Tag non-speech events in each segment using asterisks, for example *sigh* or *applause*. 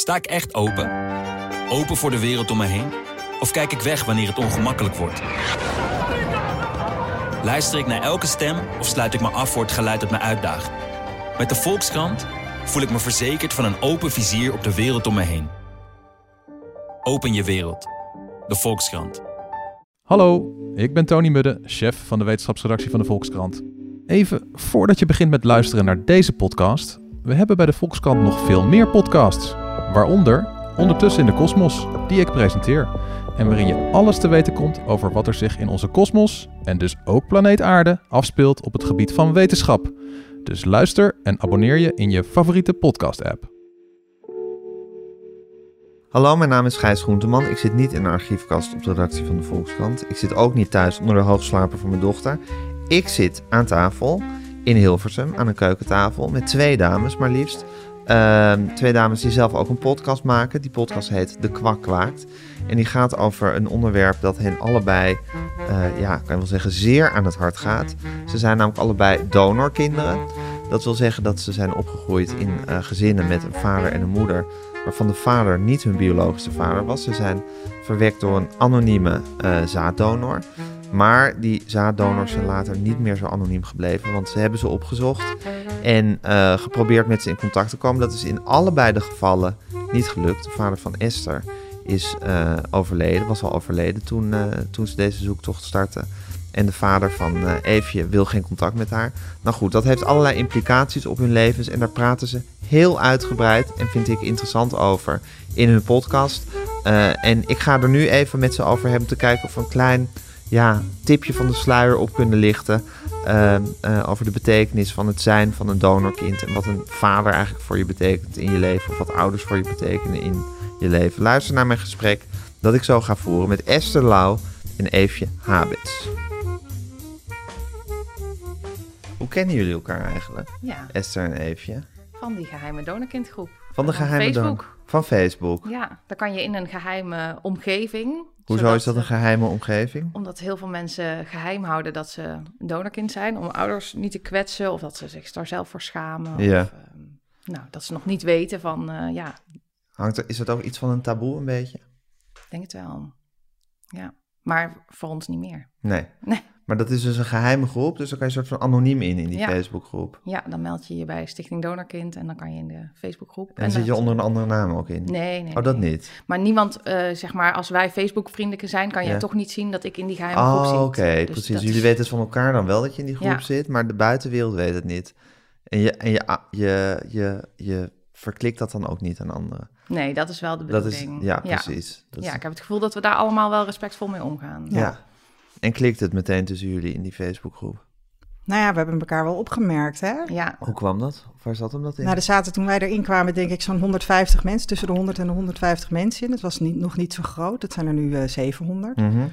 Sta ik echt open? Open voor de wereld om me heen? Of kijk ik weg wanneer het ongemakkelijk wordt? Luister ik naar elke stem of sluit ik me af voor het geluid dat me uitdaagt? Met de Volkskrant voel ik me verzekerd van een open vizier op de wereld om me heen. Open je wereld. De Volkskrant. Hallo, ik ben Tony Mudde, chef van de wetenschapsredactie van de Volkskrant. Even voordat je begint met luisteren naar deze podcast, we hebben bij de Volkskrant nog veel meer podcasts. Waaronder Ondertussen in de Kosmos, die ik presenteer. En waarin je alles te weten komt over wat er zich in onze kosmos, en dus ook planeet Aarde, afspeelt op het gebied van wetenschap. Dus luister en abonneer je in je favoriete podcast-app. Hallo, mijn naam is Gijs Groenteman. Ik zit niet in de archiefkast op de redactie van de Volkskrant. Ik zit ook niet thuis onder de hoogslaper van mijn dochter. Ik zit aan tafel in Hilversum, aan een keukentafel, met twee dames maar liefst. Ehm, twee dames die zelf ook een podcast maken. Die podcast heet De Kwak Kwaakt. En die gaat over een onderwerp dat hen allebei, eh, ja, kan je wel zeggen, zeer aan het hart gaat. Ze zijn namelijk allebei donorkinderen. Dat wil zeggen dat ze zijn opgegroeid in eh, gezinnen met een vader en een moeder, waarvan de vader niet hun biologische vader was. Ze zijn verwekt door een anonieme uh, zaaddonor. Maar die zaaddonors zijn later niet meer zo anoniem gebleven, want ze hebben ze opgezocht en uh, geprobeerd met ze in contact te komen. Dat is in allebei de gevallen niet gelukt. De vader van Esther is uh, overleden, was al overleden toen, uh, toen ze deze zoektocht startte. En de vader van Eefje wil geen contact met haar. Nou goed, dat heeft allerlei implicaties op hun levens. En daar praten ze heel uitgebreid en vind ik interessant over in hun podcast. en ik ga er nu even met ze over hebben te kijken of een klein ja, tipje van de sluier op kunnen lichten. Uh, uh, over de betekenis van het zijn van een donorkind. En wat een vader eigenlijk voor je betekent in je leven. Of wat ouders voor je betekenen in je leven. Luister naar mijn gesprek dat ik zo ga voeren met Esther Lau en Eefje Habits. Hoe kennen jullie elkaar eigenlijk? Ja. Esther en Eefje. Van die geheime donorkindgroep. Van de geheime Facebook. Van Facebook. Ja, daar kan je in een geheime omgeving. Hoezo zodat is dat een ze- geheime omgeving? Omdat heel veel mensen geheim houden dat ze een donorkind zijn. Om ouders niet te kwetsen of dat ze zich daar zelf voor schamen. Ja. Of, ehm, nou, dat ze nog niet weten van, eh, ja, Hangt er, is het ook iets van een taboe een beetje? ik denk het wel. Ja, maar voor ons niet meer. Nee. Nee. Maar dat is dus een geheime groep, dus dan kan je een soort van anoniem in, in die Ja. Facebookgroep. Ja, dan meld je je bij Stichting Donorkind en dan kan je in de Facebookgroep. En dan zit je onder een andere naam ook in. Nee, nee. Oh, dat nee. niet? Maar niemand, eh, zeg maar, als wij Facebook-vrienden zijn, kan je Ja. toch niet zien dat ik in die geheime groep zit. Oh, oké, Dus precies. Jullie is- weten het van elkaar dan wel dat je in die groep Ja. zit, maar de buitenwereld weet het niet. En je, en je, je, je, je verklikt dat dan ook niet aan anderen. Nee, dat is wel de Dat is, bedoeling. ja, precies. Dat is- Ja, ik heb het gevoel dat we daar allemaal wel respectvol mee omgaan. ja. En klikt het meteen tussen jullie in die Facebookgroep? Nou ja, we hebben elkaar wel opgemerkt, hè? Ja, Hoe kwam dat? Of waar zat hem dat in? Nou, er zaten toen wij erin kwamen, denk ik, zo'n 150 mensen, tussen de 100 en de 150 mensen in. Het was niet, nog niet zo groot, het zijn er nu eh 700. Mhm.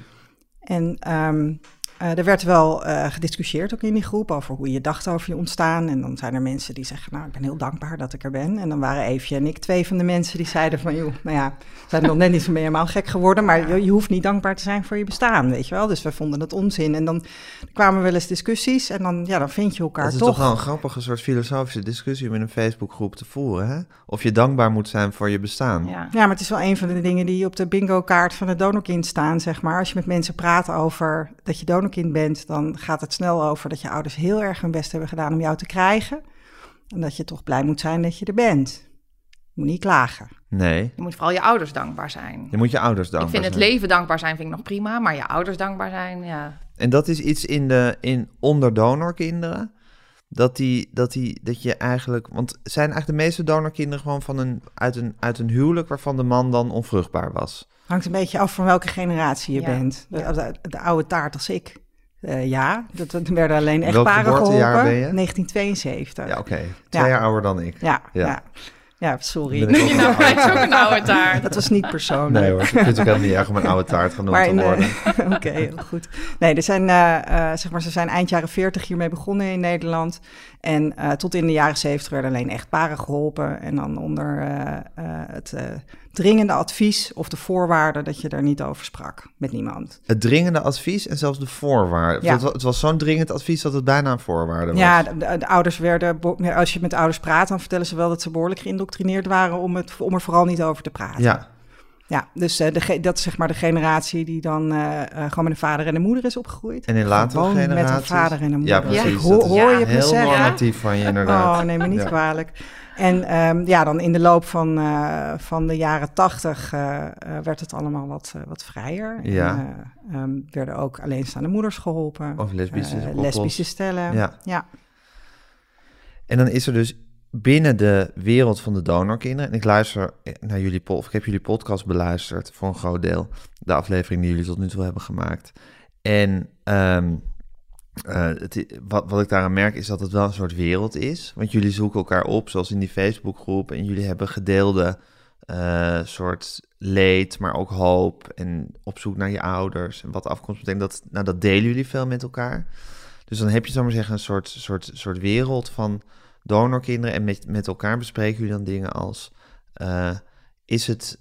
En ehm, eh, er werd wel eh, gediscussieerd ook in die groep over hoe je dacht over je ontstaan. En dan zijn er mensen die zeggen, nou, ik ben heel dankbaar dat ik er ben. En dan waren Eefje en ik twee van de mensen die zeiden van, joh, nou ja, we zijn nog net niet zo helemaal gek geworden, maar je, je hoeft niet dankbaar te zijn voor je bestaan, weet je wel. Dus we vonden het onzin. En dan kwamen wel eens discussies en dan, ja, dan vind je elkaar Het is toch. toch wel een grappige soort filosofische discussie om in een Facebookgroep te voeren, hè? Of je dankbaar moet zijn voor je bestaan. ja. Ja, maar het is wel een van de dingen die op de bingo-kaart van het donorkind staan, zeg maar. Als je met mensen praat over dat je donorkind bent, dan gaat het snel over dat je ouders heel erg hun best hebben gedaan om jou te krijgen. En dat je toch blij moet zijn dat je er bent. Je moet niet klagen. Nee, Je moet vooral je ouders dankbaar zijn. je moet je ouders dankbaar ik vind het zijn. leven dankbaar zijn vind ik nog prima, maar je ouders dankbaar zijn, ja. En dat is iets in de in onder donorkinderen. Dat, die, dat, die, dat je eigenlijk. Want zijn eigenlijk de meeste donorkinderen gewoon van een, uit, een, uit een huwelijk waarvan de man dan onvruchtbaar was? Hangt een beetje af van welke generatie je Ja. bent. De, de, de oude taart als ik. Eh, ja, dat, dat werden alleen Welk echtparen geboortejaar geholpen. ben je? 1972. Ja, oké. Twee Ja. jaar ouder dan ik. Ja, Ja. ja. ja. sorry. Ook Je nou, ook een oude taart. Dat was niet persoonlijk. Nee hoor, ik vind het ook helemaal niet erg om een oude taart genoemd Maar te worden. *laughs* Oké, heel goed. Nee, er zijn, eh, eh, zeg maar, ze zijn eind jaren 40 hiermee begonnen in Nederland. En eh, tot in de jaren 70 werden alleen echtparen geholpen. En dan onder het eh, dringende advies of de voorwaarden dat je daar niet over sprak met niemand. Het dringende advies en zelfs de voorwaarden. Ja. Het was, zo'n dringend advies dat het bijna een voorwaarde was. Ja, de, de- de ouders werden, als je met de ouders praat, dan vertellen ze wel dat ze behoorlijk geïndoctrineerd waren om, het, om er vooral niet over te praten. ja. Ja, dus eh, de, dat is zeg maar de generatie die dan eh, eh, gewoon met een vader en een moeder is opgegroeid. En in latere Gewoon generaties... met een vader en een Ja, moeder. precies. Ik hoor, je Heel normatief van je inderdaad. Oh, neem me niet Ja. kwalijk. En ehm, ja, dan in de loop van, eh, van de jaren tachtig eh, eh, werd het allemaal wat, wat vrijer. Ja. En, eh, ehm, werden ook alleenstaande moeders geholpen. Of lesbische stellen. Ja. ja. En dan is er dus binnen de wereld van de donorkinderen... en ik luister naar jullie... of ik heb jullie podcast beluisterd voor een groot deel. De aflevering die jullie tot nu toe hebben gemaakt. En ehm, eh, het, wat, wat ik daaraan merk is dat het wel een soort wereld is. Want jullie zoeken elkaar op, zoals in die Facebookgroep... en jullie hebben gedeelde eh, soort leed, maar ook hoop... en op zoek naar je ouders en wat afkomst betekent. Dat, nou, dat delen jullie veel met elkaar. Dus dan heb je, zal maar zeggen, een soort, soort, soort wereld van donorkinderen. En met, met elkaar bespreken jullie dan dingen als... eh, is, het,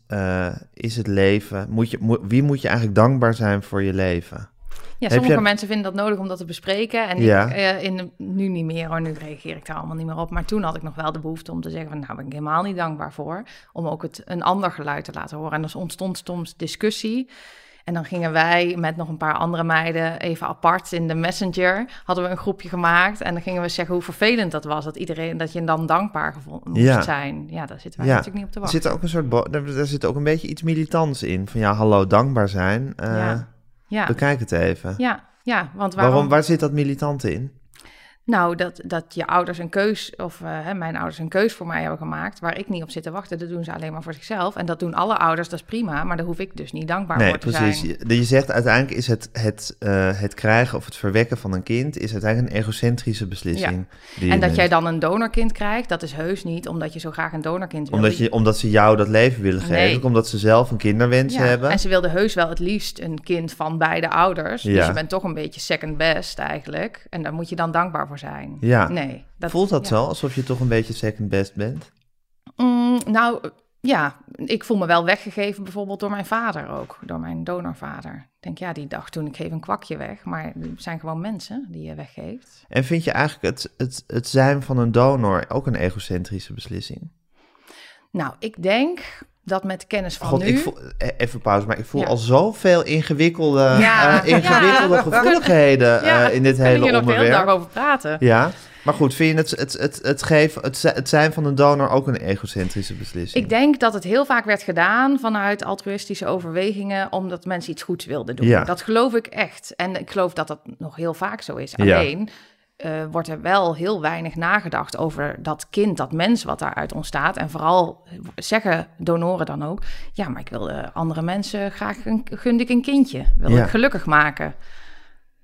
is het leven... Moet je, wie moet je eigenlijk dankbaar zijn voor je leven? Ja, sommige mensen vinden dat nodig om dat te bespreken. En Ja. ik, eh, in nu niet meer hoor, nu reageer ik daar allemaal niet meer op. Maar toen had ik nog wel de behoefte om te zeggen van, nou ben ik helemaal niet dankbaar voor. Om ook het, een ander geluid te laten horen. En dus ontstond soms discussie. En dan gingen wij met nog een paar andere meiden even apart in de messenger. Hadden we een groepje gemaakt. En dan gingen we zeggen hoe vervelend dat was. Dat iedereen, dat je dan dankbaar gevonden moest Ja. zijn. Ja, daar zitten wij Ja. natuurlijk niet op te Er wachten. zit ook een soort... daar zit ook een beetje iets militants in. Van ja, hallo, dankbaar zijn. Eh, Ja. Ja, Bekijk het even. ja, ja, want waarom? waarom waar zit dat militante in? Nou, dat, dat je ouders een keus, of hè, mijn ouders een keus voor mij hebben gemaakt, waar ik niet op zit te wachten. Dat doen ze alleen maar voor zichzelf. En dat doen alle ouders, dat is prima, maar daar hoef ik dus niet dankbaar Nee, voor te precies. zijn. Je, je zegt uiteindelijk is het, het, eh, het krijgen of het verwekken van een kind... is uiteindelijk een egocentrische beslissing. je En dat neemt. jij dan een donorkind krijgt, dat is heus niet omdat je zo graag een donorkind wil. Omdat, je, omdat ze jou dat leven willen geven. Nee. Omdat ze zelf een kinderwens Ja, hebben. En ze wilde heus wel het liefst een kind van beide ouders. Ja. Dus je bent toch een beetje second best eigenlijk. En daar moet je dan dankbaar voor zijn. Ja. Nee. Voelt dat ja. zo? Alsof je toch een beetje second best bent? Mm, nou, ja, ik voel me wel weggegeven bijvoorbeeld door mijn vader ook, door mijn donorvader. Ik denk, ja, die dacht toen ik geef een kwakje weg, maar het zijn gewoon mensen die je weggeeft. En vind je eigenlijk het, het, het zijn van een donor ook een egocentrische beslissing? Nou, ik denk dat met kennis van God, nu... ik voel, eh, even pauze, maar ik voel Ja. al zoveel ingewikkelde, Ja. eh, ingewikkelde Ja. gevoeligheden eh, in dit kunnen hele hier nog de hele onderwerp. dag over praten. Ja, maar goed, vind je het, het, het, het, geven, het, zi- het zijn van een donor ook een egocentrische beslissing? Ik denk dat het heel vaak werd gedaan vanuit altruïstische overwegingen, omdat mensen iets goeds wilden doen. Ja. Dat geloof ik echt. En ik geloof dat dat nog heel vaak zo is. Alleen eh, wordt er wel heel weinig nagedacht over dat kind, dat mens wat daaruit ontstaat. En vooral zeggen donoren dan ook, ja, maar ik wil andere mensen graag, een, gun ik een kindje, wil Ja. ik gelukkig maken.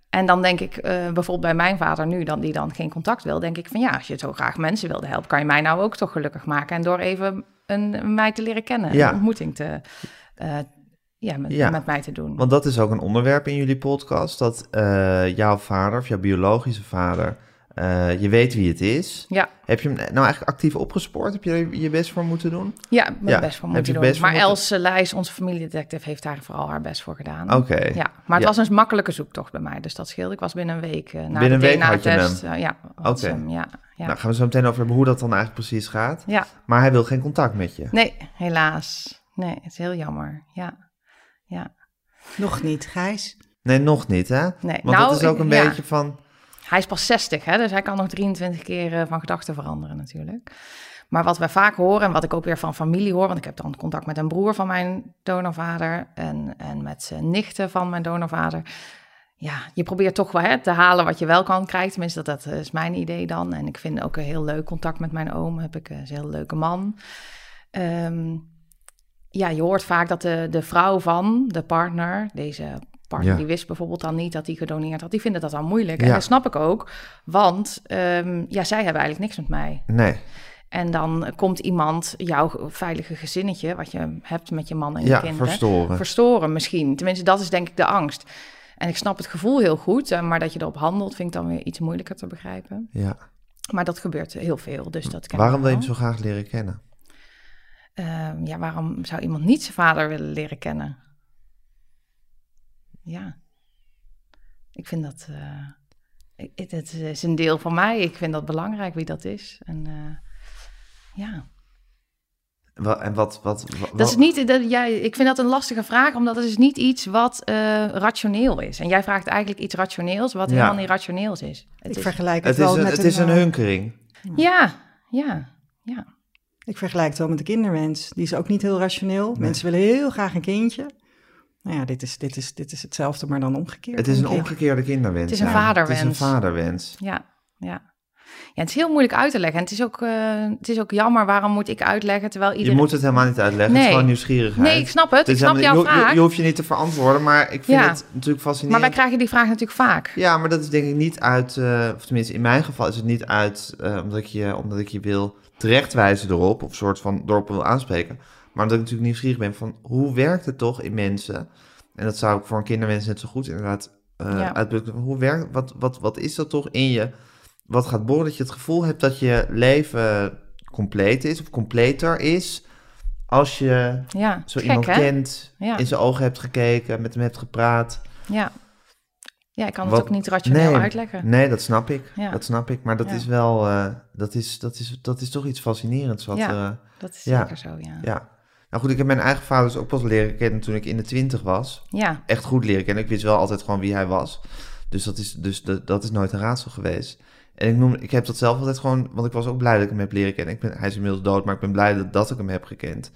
En dan denk ik, eh, bijvoorbeeld bij mijn vader nu, dan, die dan geen contact wil, denk ik van ja, als je zo graag mensen wilde helpen, kan je mij nou ook toch gelukkig maken. En door even een, een mij te leren kennen, Ja. een ontmoeting te, eh, ja, met, Ja. met mij te doen. Want dat is ook een onderwerp in jullie podcast, dat eh, jouw vader, of jouw biologische vader, eh, je weet wie het is. ja, Heb je hem nou eigenlijk actief opgespoord? Heb je je best voor moeten doen? ja, Ja, best voor moeten doen. maar moeten- Else Lijs, onze familiedetective, heeft daar vooral haar best voor gedaan. Oké. Ja, maar het Ja. was een makkelijke zoektocht bij mij, dus dat scheelde. Ik was binnen een week eh, na Binnen de een week had je DNA-test. eh, ja, Oké. ja, ja. Nou, gaan we zo meteen over hebben hoe dat dan eigenlijk precies gaat. ja. Maar hij wil geen contact met je. Nee, helaas. Nee, het is heel jammer. Ja, ja. Nog niet, Gijs. Nee, nog niet, hè? Nee, Want nou, dat is ook een ik- ja. beetje van... Hij is pas 60, hè, dus hij kan nog 23 keer eh, van gedachten veranderen natuurlijk. Maar wat wij vaak horen en wat ik ook weer van familie hoor, want ik heb dan contact met een broer van mijn donorvader en, en met zijn nichten van mijn donorvader. Ja, je probeert toch wel hè, te halen wat je wel kan krijgen. Tenminste, dat, dat is mijn idee dan. En ik vind ook een heel leuk contact met mijn oom. Heb ik een heel leuke man. Ehm, ja, je hoort vaak dat de, de vrouw van de partner, deze partner, Ja. die wist bijvoorbeeld dan niet dat hij gedoneerd had. Die vinden dat dan moeilijk. Ja. En dat snap ik ook. Want ehm, ja, zij hebben eigenlijk niks met mij. Nee, En dan komt iemand jouw veilige gezinnetje, wat je hebt met je man en je ja, kinderen, verstoren. verstoren misschien. Tenminste, dat is denk ik de angst. En ik snap het gevoel heel goed, eh, maar dat je erop handelt vind ik dan weer iets moeilijker te begrijpen. ja. Maar dat gebeurt heel veel, dus dat Waarom wil je hem zo graag leren kennen? Ehm, ja, waarom zou iemand niet zijn vader willen leren kennen? Ja, ik vind dat. eh, ik- het is een deel van mij. Ik vind dat belangrijk wie dat is. En eh, ja. En wat... wat, wa- Dat is niet, dat, ja, ik vind dat een lastige vraag, omdat het is niet iets wat eh, rationeel is. En jij vraagt eigenlijk iets rationeels, wat Ja. helemaal niet rationeels is. Het Ik is vergelijk het, Het is wel een, met het is een hunkering. ja, ja, ja. Ik vergelijk het wel met de kinderwens. Die is ook niet heel rationeel. Mensen willen heel graag een kindje. Nou ja, dit is, dit is, dit is hetzelfde, maar dan omgekeerd. Het is een omgekeerde kinderwens. Het is een ja. vaderwens. Het is een vaderwens. Ja, ja. Ja, het is heel moeilijk uit te leggen. En het is ook, eh, het is ook jammer, waarom moet ik uitleggen terwijl Je iedereen... moet het helemaal niet uitleggen. Het Nee. is gewoon nieuwsgierigheid. Nee, ik snap het. Het Ik snap helemaal jouw je, je- vraag. je hoeft je niet te verantwoorden, maar ik vind Ja. het natuurlijk Maar fascinerend. wij krijgen die vraag natuurlijk vaak. Ja, maar dat is denk ik niet uit, eh, of tenminste in mijn geval is het niet uit eh, omdat, ik je, omdat ik je wil terechtwijzen erop, of soort van erop wil aanspreken. Maar omdat ik natuurlijk nieuwsgierig ben van hoe werkt het toch in mensen? En dat zou ik voor een kinderwens net zo goed inderdaad Ja. uitdrukken. Hoe werkt, wat, wat, wat is dat toch in je? Wat gaat boren dat je het gevoel hebt dat je leven compleet is of completer is als je Ja, zo gek iemand hè? kent, Ja. in zijn ogen hebt gekeken, met hem hebt gepraat. Ja. Ja, ik kan het Wat- ook niet rationeel Nee. uitleggen. Nee, dat snap ik. Ja. Dat snap ik. Maar dat Ja. is wel, eh, dat, is, dat, is, dat is toch iets fascinerends. Wat, Ja. ja. Dat is Ja. zeker zo, ja. ja. Nou goed, ik heb mijn eigen vader dus ook pas leren kennen toen ik in de twintig was. Ja, Echt goed leren kennen. Ik wist wel altijd gewoon wie hij was. Dus dat is, dus dat, dat is nooit een raadsel geweest. En ik, noem, ik heb dat zelf altijd gewoon, want ik was ook blij dat ik hem heb leren kennen. Ik ben, hij is inmiddels dood, maar ik ben blij dat, dat ik hem heb gekend.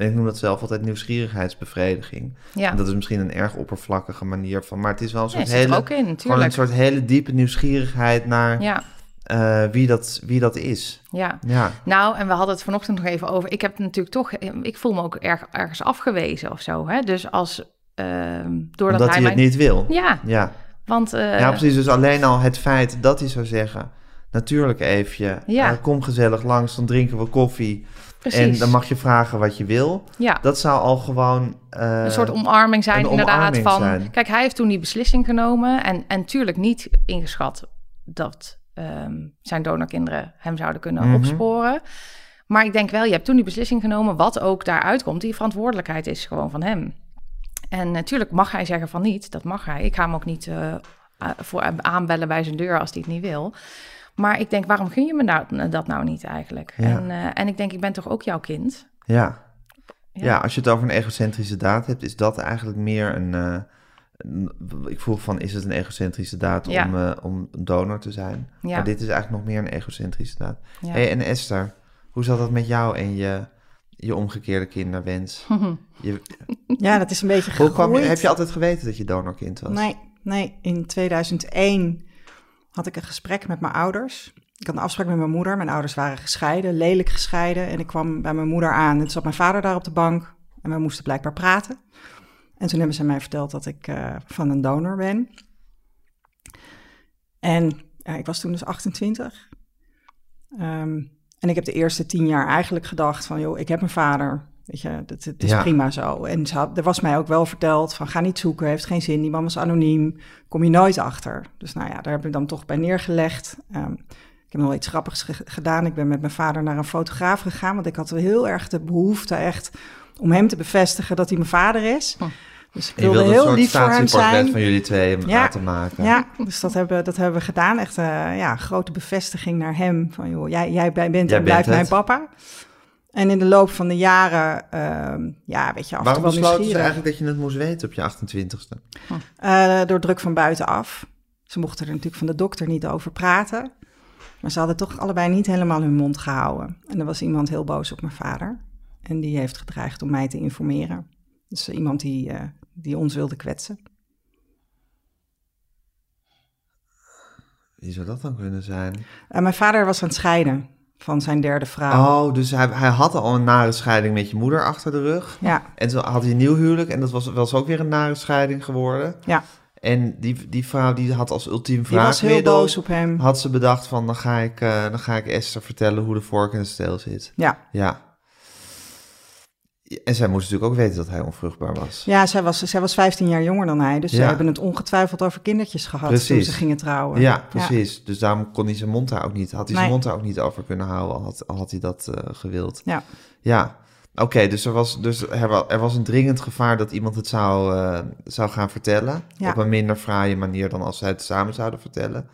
En ik noem dat zelf altijd nieuwsgierigheidsbevrediging. ja. En dat is misschien een erg oppervlakkige manier van, maar het is wel een soort er hele, ook in, gewoon een soort hele diepe nieuwsgierigheid naar Ja, eh, wie, dat, wie dat is. ja. Ja, Nou, en we hadden het vanochtend nog even over. Ik heb natuurlijk toch, ik voel me ook erg, ergens afgewezen of zo. Hè? Dus als, ehm doordat omdat hij hij het niet wil. Ja, Ja. want... eh, ja, precies. Dus alleen al het feit dat hij zou zeggen... Natuurlijk even, Ja. eh, kom gezellig langs, dan drinken we koffie. Precies. En dan mag je vragen wat je wil. Ja, Dat zou al gewoon... eh, een soort omarming zijn, inderdaad. omarming van, zijn. Kijk, hij heeft toen die beslissing genomen. En, en tuurlijk niet ingeschat dat ehm, zijn donorkinderen hem zouden kunnen Mhm. opsporen. Maar ik denk wel, je hebt toen die beslissing genomen. Wat ook daaruit komt, die verantwoordelijkheid is gewoon van hem. En natuurlijk mag hij zeggen van niet, dat mag hij. Ik ga hem ook niet eh, voor aanbellen bij zijn deur als hij het niet wil. Maar ik denk, waarom gun je me nou, dat nou niet eigenlijk? Ja. En, eh, en ik denk, ik ben toch ook jouw kind? Ja. Ja. ja. als je het over een egocentrische daad hebt... is dat eigenlijk meer een... eh, een- ik vroeg van, is het een egocentrische daad Ja. om, eh, om een donor te zijn? Ja. Maar dit is eigenlijk nog meer een egocentrische daad. Ja. Hey, en Esther, hoe zat dat met jou en je, je omgekeerde kinderwens? *laughs* Je, Ja, dat is een beetje hoe kwam je, gegroeid. heb je altijd geweten dat je donorkind was? Nee, nee. In 2001 had ik een gesprek met mijn ouders. Ik had een afspraak met mijn moeder. Mijn ouders waren gescheiden, lelijk gescheiden. En ik kwam bij mijn moeder aan. En toen zat mijn vader daar op de bank. En we moesten blijkbaar praten. En toen hebben ze mij verteld dat ik eh, van een donor ben. En ja, ik was toen dus 28. Ehm, en ik heb de eerste tien jaar eigenlijk gedacht van... joh, ik heb een vader. Weet je, het, het is Ja. prima zo. En ze had, er was mij ook wel verteld van... ga niet zoeken, heeft geen zin. Die man is anoniem, kom je nooit achter. Dus nou ja, daar heb ik dan toch bij neergelegd. Ehm, ik heb nog wel iets grappigs ge- gedaan. Ik ben met mijn vader naar een fotograaf gegaan... want ik had heel erg de behoefte echt om hem te bevestigen dat hij mijn vader is. Hm. Dus ik wilde wilde een heel soort lief voor hem zijn. van jullie twee Ja. laten maken. Ja, dus dat hebben, dat hebben we gedaan. Echt eh, ja, grote bevestiging naar hem. Van joh, jij, jij bent Jij en bent blijft mijn papa. En in de loop van de jaren, ehm, ja, weet je, af Waarom besloten ze eigenlijk dat je het moest weten op je 28ste? Eh, door druk van buitenaf. Ze mochten er natuurlijk van de dokter niet over praten. Maar ze hadden toch allebei niet helemaal hun mond gehouden. En er was iemand heel boos op mijn vader. En die heeft gedreigd om mij te informeren. Dus eh, iemand die, eh, die ons wilde kwetsen. Wie zou dat dan kunnen zijn? Mijn vader was aan het scheiden van zijn derde vrouw. Oh, dus hij, hij had al een nare scheiding met je moeder achter de rug. Ja, En toen had hij een nieuw huwelijk en dat was, was ook weer een nare scheiding geworden. ja. En die, die vrouw die had als ultiem Die was heel boos op hem. had ze bedacht van, dan ga, ik, eh, dan ga ik Esther vertellen hoe de vork in de steel zit. Ja, Ja. En zij moest natuurlijk ook weten dat hij onvruchtbaar was. ja zij, was, zij was 15 jaar jonger dan hij. Dus ze Ja. hebben het ongetwijfeld over kindertjes gehad toen ze gingen trouwen. Ja, precies. Dus daarom kon hij zijn mond daar ook niet, had hij zijn mond daar ook niet over kunnen houden, al had, al had hij dat eh, gewild. Ja. Ja. Oké, dus, er was, dus er, er was een dringend gevaar dat iemand het zou, eh, zou gaan vertellen. Ja. Op een minder fraaie manier dan als zij het samen zouden vertellen.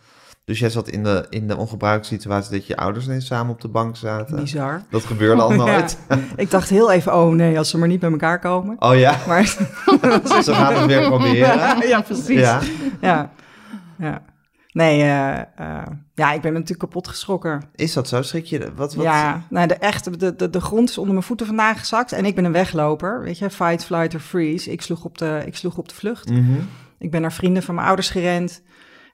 Dus jij zat in de, in de ongebruikte situatie dat je ouders ineens samen op de bank zaten. Bizar. Dat gebeurde al *laughs* Ja. nooit. *laughs* Ik dacht heel even, oh nee, als ze maar niet bij elkaar komen. Oh ja, Maar *laughs* ze gaan het weer proberen. ja, precies. Ja. Ja. ja. Nee, eh, eh, ja, ik ben natuurlijk kapot geschrokken. Is dat zo? Schrik je? Wat, wat? Ja, nou, de, echt, de, de, de grond is onder mijn voeten vandaan gezakt. En ik ben een wegloper, weet je, fight, flight or freeze. Ik sloeg op de, ik sloeg op de vlucht. Mhm. Ik ben naar vrienden van mijn ouders gerend.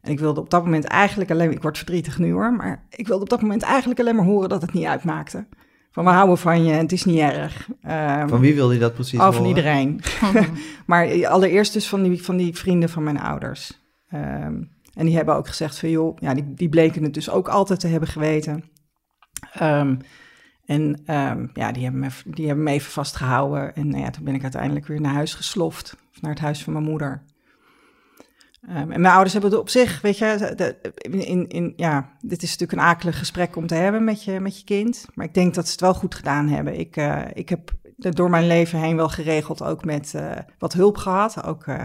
En ik wilde op dat moment eigenlijk alleen... Ik word verdrietig nu hoor, maar ik wilde op dat moment eigenlijk alleen maar horen dat het niet uitmaakte. Van we houden van je en het is niet erg. Ehm, Van wie wilde je dat precies Oh, van horen? iedereen. *laughs* *laughs* maar allereerst dus van die, van die vrienden van mijn ouders. Ehm, en die hebben ook gezegd van joh, ja, die, die bleken het dus ook altijd te hebben geweten. Ehm, en ehm, ja, die hebben, me, die hebben me even vastgehouden. En nou ja, toen ben ik uiteindelijk weer naar huis gesloft. Of naar het huis van mijn moeder. Ehm, en mijn ouders hebben het op zich, weet je, de- in, in, ja, dit is natuurlijk een akelig gesprek om te hebben met je, met je kind. Maar ik denk dat ze het wel goed gedaan hebben. Ik, eh, ik heb door mijn leven heen wel geregeld, ook met eh, wat hulp gehad. Ook eh,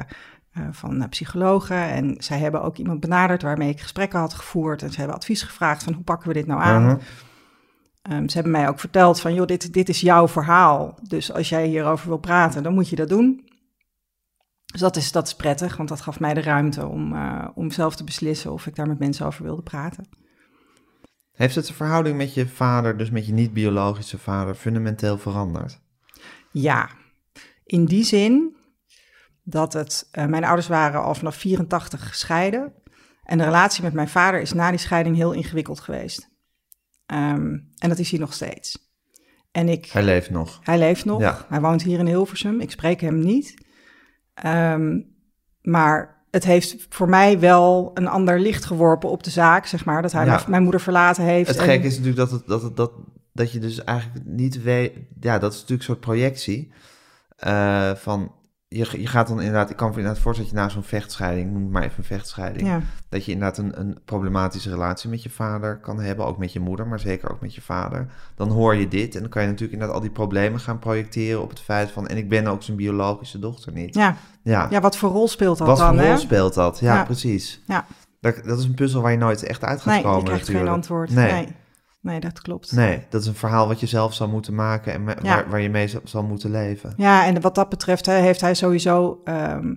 van psychologen. En zij hebben ook iemand benaderd waarmee ik gesprekken had gevoerd. En ze hebben advies gevraagd van hoe pakken we dit nou aan. Mhm. Ehm, ze hebben mij ook verteld van, joh, dit, dit is jouw verhaal. Dus als jij hierover wil praten, dan moet je dat doen. Dus dat is, dat is prettig, want dat gaf mij de ruimte om, eh, om zelf te beslissen of ik daar met mensen over wilde praten. Heeft het de verhouding met je vader, dus met je niet-biologische vader, fundamenteel veranderd? Ja, in die zin dat het, eh, mijn ouders waren al vanaf 84 gescheiden. En de relatie met mijn vader is na die scheiding heel ingewikkeld geweest. Ehm, en dat is hij nog steeds. En ik, Hij leeft nog. Hij leeft nog. Ja. Hij woont hier in Hilversum. Ik spreek hem niet. Ehm, maar het heeft voor mij wel een ander licht geworpen op de zaak, zeg maar. Dat hij Ja. mijn, moeder verlaten heeft. Het en- gekke is natuurlijk dat, het, dat, het, dat, dat je dus eigenlijk niet weet... Ja, dat is natuurlijk een soort projectie. eh, van, je, je gaat dan inderdaad... Ik kan me inderdaad voorstellen dat je na zo'n vechtscheiding... Noem het maar even een vechtscheiding. Ja, Dat je inderdaad een, een problematische relatie met je vader kan hebben. Ook met je moeder, maar zeker ook met je vader. Dan hoor je dit en dan kan je natuurlijk inderdaad al die problemen gaan projecteren op het feit van... En ik ben ook zijn biologische dochter niet. ja. Ja, ja, wat voor rol speelt dat wat dan? voor rol hè? speelt dat? Ja, Ja. precies. Ja. Dat, dat is een puzzel waar je nooit echt uit gaat Nee, komen je krijgt geen antwoord. Nee. Nee. Nee. dat klopt. Nee, dat is een verhaal wat je zelf zal moeten maken en Ja. waar, waar je mee zal- moeten leven. Ja, en wat dat betreft hè, heeft hij sowieso. ehm,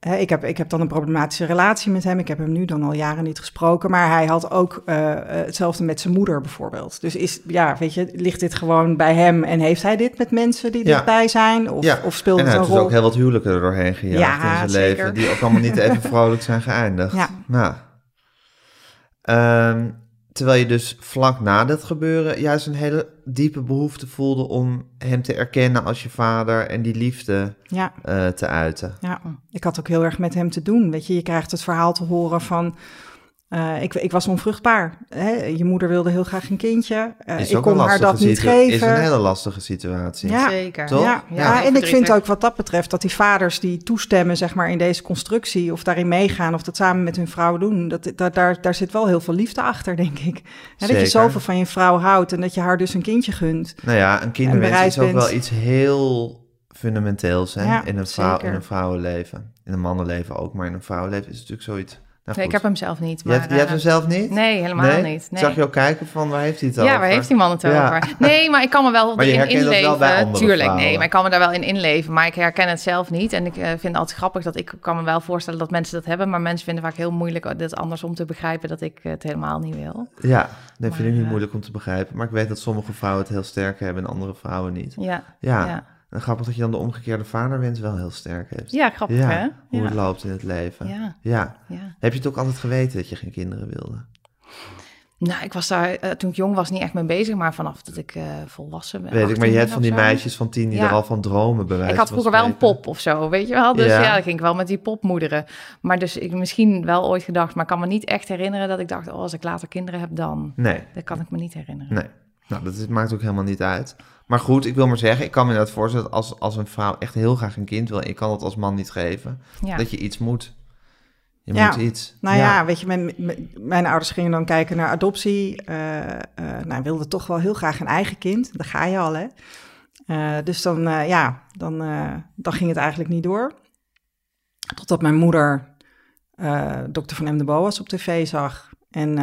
hè, ik, heb, ik heb dan een problematische relatie met hem. Ik heb hem nu dan al jaren niet gesproken. Maar hij had ook eh, eh, hetzelfde met zijn moeder bijvoorbeeld. Dus is, ja, weet je, ligt dit gewoon bij hem en heeft hij dit met mensen die Ja. dichtbij zijn? Of, Ja, of speelt en het hij een heeft dus rol? ook heel wat huwelijken er doorheen gejaagd Ja, in zijn zeker. leven, die ook allemaal niet even *laughs* vrolijk zijn geëindigd. Ja. Nou. Ehm, terwijl je dus vlak na dat gebeuren juist een hele diepe behoefte voelde om hem te erkennen als je vader en die liefde Ja, eh, te uiten. ja, ik had ook heel erg met hem te doen. Weet je, je krijgt het verhaal te horen van. Eh, ik, ik was onvruchtbaar. Hè? Je moeder wilde heel graag een kindje. Eh, Is ik ook een kon haar dat niet geven. Is een hele lastige situatie. Ja. Zeker. Toch? Ja, Ja, en ik vind ook wat dat betreft dat die vaders die toestemmen zeg maar, in deze constructie of daarin meegaan of dat samen met hun vrouw doen, dat, dat, daar, daar zit wel heel veel liefde achter, denk ik. Hè, dat je zoveel van je vrouw houdt en dat je haar dus een kindje gunt. Nou ja, een kinderwens is ook bent- wel iets heel fundamenteels hè? Ja, in, een vrouw, in een vrouwenleven. In een mannenleven ook, maar in een vrouwenleven is het natuurlijk zoiets... Nou, Nee, ik heb hem zelf niet. Je Maar, hebt, je hebt eh, hem zelf niet? Nee, helemaal niet. Nee. Zag je ook kijken van waar heeft hij het over? Ja, waar heeft die man het Ja. over? Nee, maar ik kan me wel Maar je wel inleven. bij andere Tuurlijk, vrouwen. nee, maar ik kan me daar wel in inleven. Maar ik herken het zelf niet. En ik eh, vind het altijd grappig dat ik kan me wel voorstellen dat mensen dat hebben. Maar mensen vinden vaak heel moeilijk dit andersom te begrijpen dat ik het helemaal niet wil. Ja, dat vind ik niet eh, moeilijk om te begrijpen. Maar ik weet dat sommige vrouwen het heel sterk hebben en andere vrouwen niet. Ja, Ja, ja. En grappig dat je dan de omgekeerde vaderwens wel heel sterk hebt. ja grappig Ja, hè? hoe Ja. het loopt in het leven. Ja, ja. Heb je het ook altijd geweten dat je geen kinderen wilde? Nou, ik was daar eh, toen ik jong was niet echt mee bezig. Maar vanaf dat ik eh, volwassen ben. Weet ik, maar je 18 hebt van die zo. meisjes van tien die Ja. er al van dromen bij wijze Ik had vroeger wel een pop of zo, weet je wel. Dus Ja. ja, dan ging ik wel met die popmoederen. Maar dus ik misschien wel ooit gedacht, maar ik kan me niet echt herinneren dat ik dacht, oh, als ik later kinderen heb, dan. Nee, Dat kan ik me niet herinneren. nee. Nou, dat is- maakt ook helemaal niet uit. Maar goed, ik wil maar zeggen, ik kan me inderdaad voorstellen dat als, als een vrouw echt heel graag een kind wil en je kan dat als man niet geven, Ja. dat je iets moet. Je Ja. moet iets. Nou ja, weet je, mijn, mijn- ouders gingen dan kijken naar adoptie. eh eh nou, wilden toch wel heel graag een eigen kind. Daar ga je al, hè. Eh, dus dan, ja, dan, dan ging het eigenlijk niet door. Totdat mijn moeder dokter van M. de Boas op tv zag. En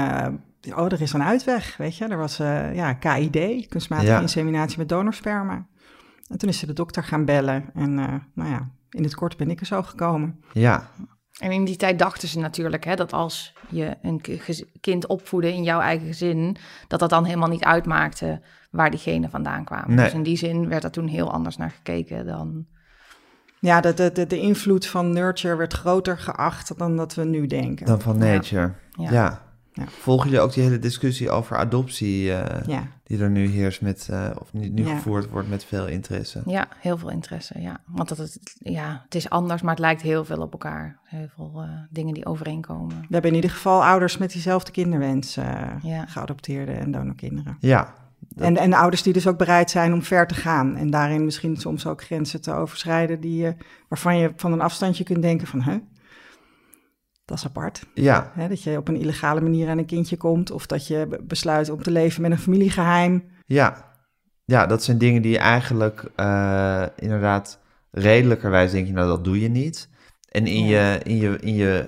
oh, er is een uitweg, weet je. Er was eh, ja, KID, kunstmatige Ja. inseminatie met donorsperma. En toen is ze de dokter gaan bellen. En eh, nou ja, in het kort ben ik er zo gekomen. Ja, En in die tijd dachten ze natuurlijk hè, dat als je een kind opvoedde in jouw eigen gezin, dat dat dan helemaal niet uitmaakte waar die genen vandaan kwamen. Nee. Dus in die zin werd er toen heel anders naar gekeken dan. Ja, de, de, de, de invloed van nurture werd groter geacht dan dat we nu denken. dan van nature. Ja. Ja. Ja. Volg je ook die hele discussie over adoptie eh, Ja. die er nu heerst met, eh, of nu, nu Ja. gevoerd wordt met veel interesse? Ja, heel veel interesse. Ja, want dat het, ja, het is anders, maar het lijkt heel veel op elkaar. Heel veel eh, dingen die overeenkomen. We hebben in ieder geval ouders met diezelfde kinderwens, eh Ja. geadopteerde en donorkinderen. Ja, Dat- En, en ouders die dus ook bereid zijn om ver te gaan. En daarin misschien soms ook grenzen te overschrijden die waarvan je van een afstandje kunt denken van, hè, dat is apart. ja, Hè, dat je op een illegale manier aan een kindje komt of dat je be- besluit om te leven met een familiegeheim. ja. Ja, dat zijn dingen die je eigenlijk eh, inderdaad redelijkerwijs denk je, nou dat doe je niet. En in Ja. je, in je, in je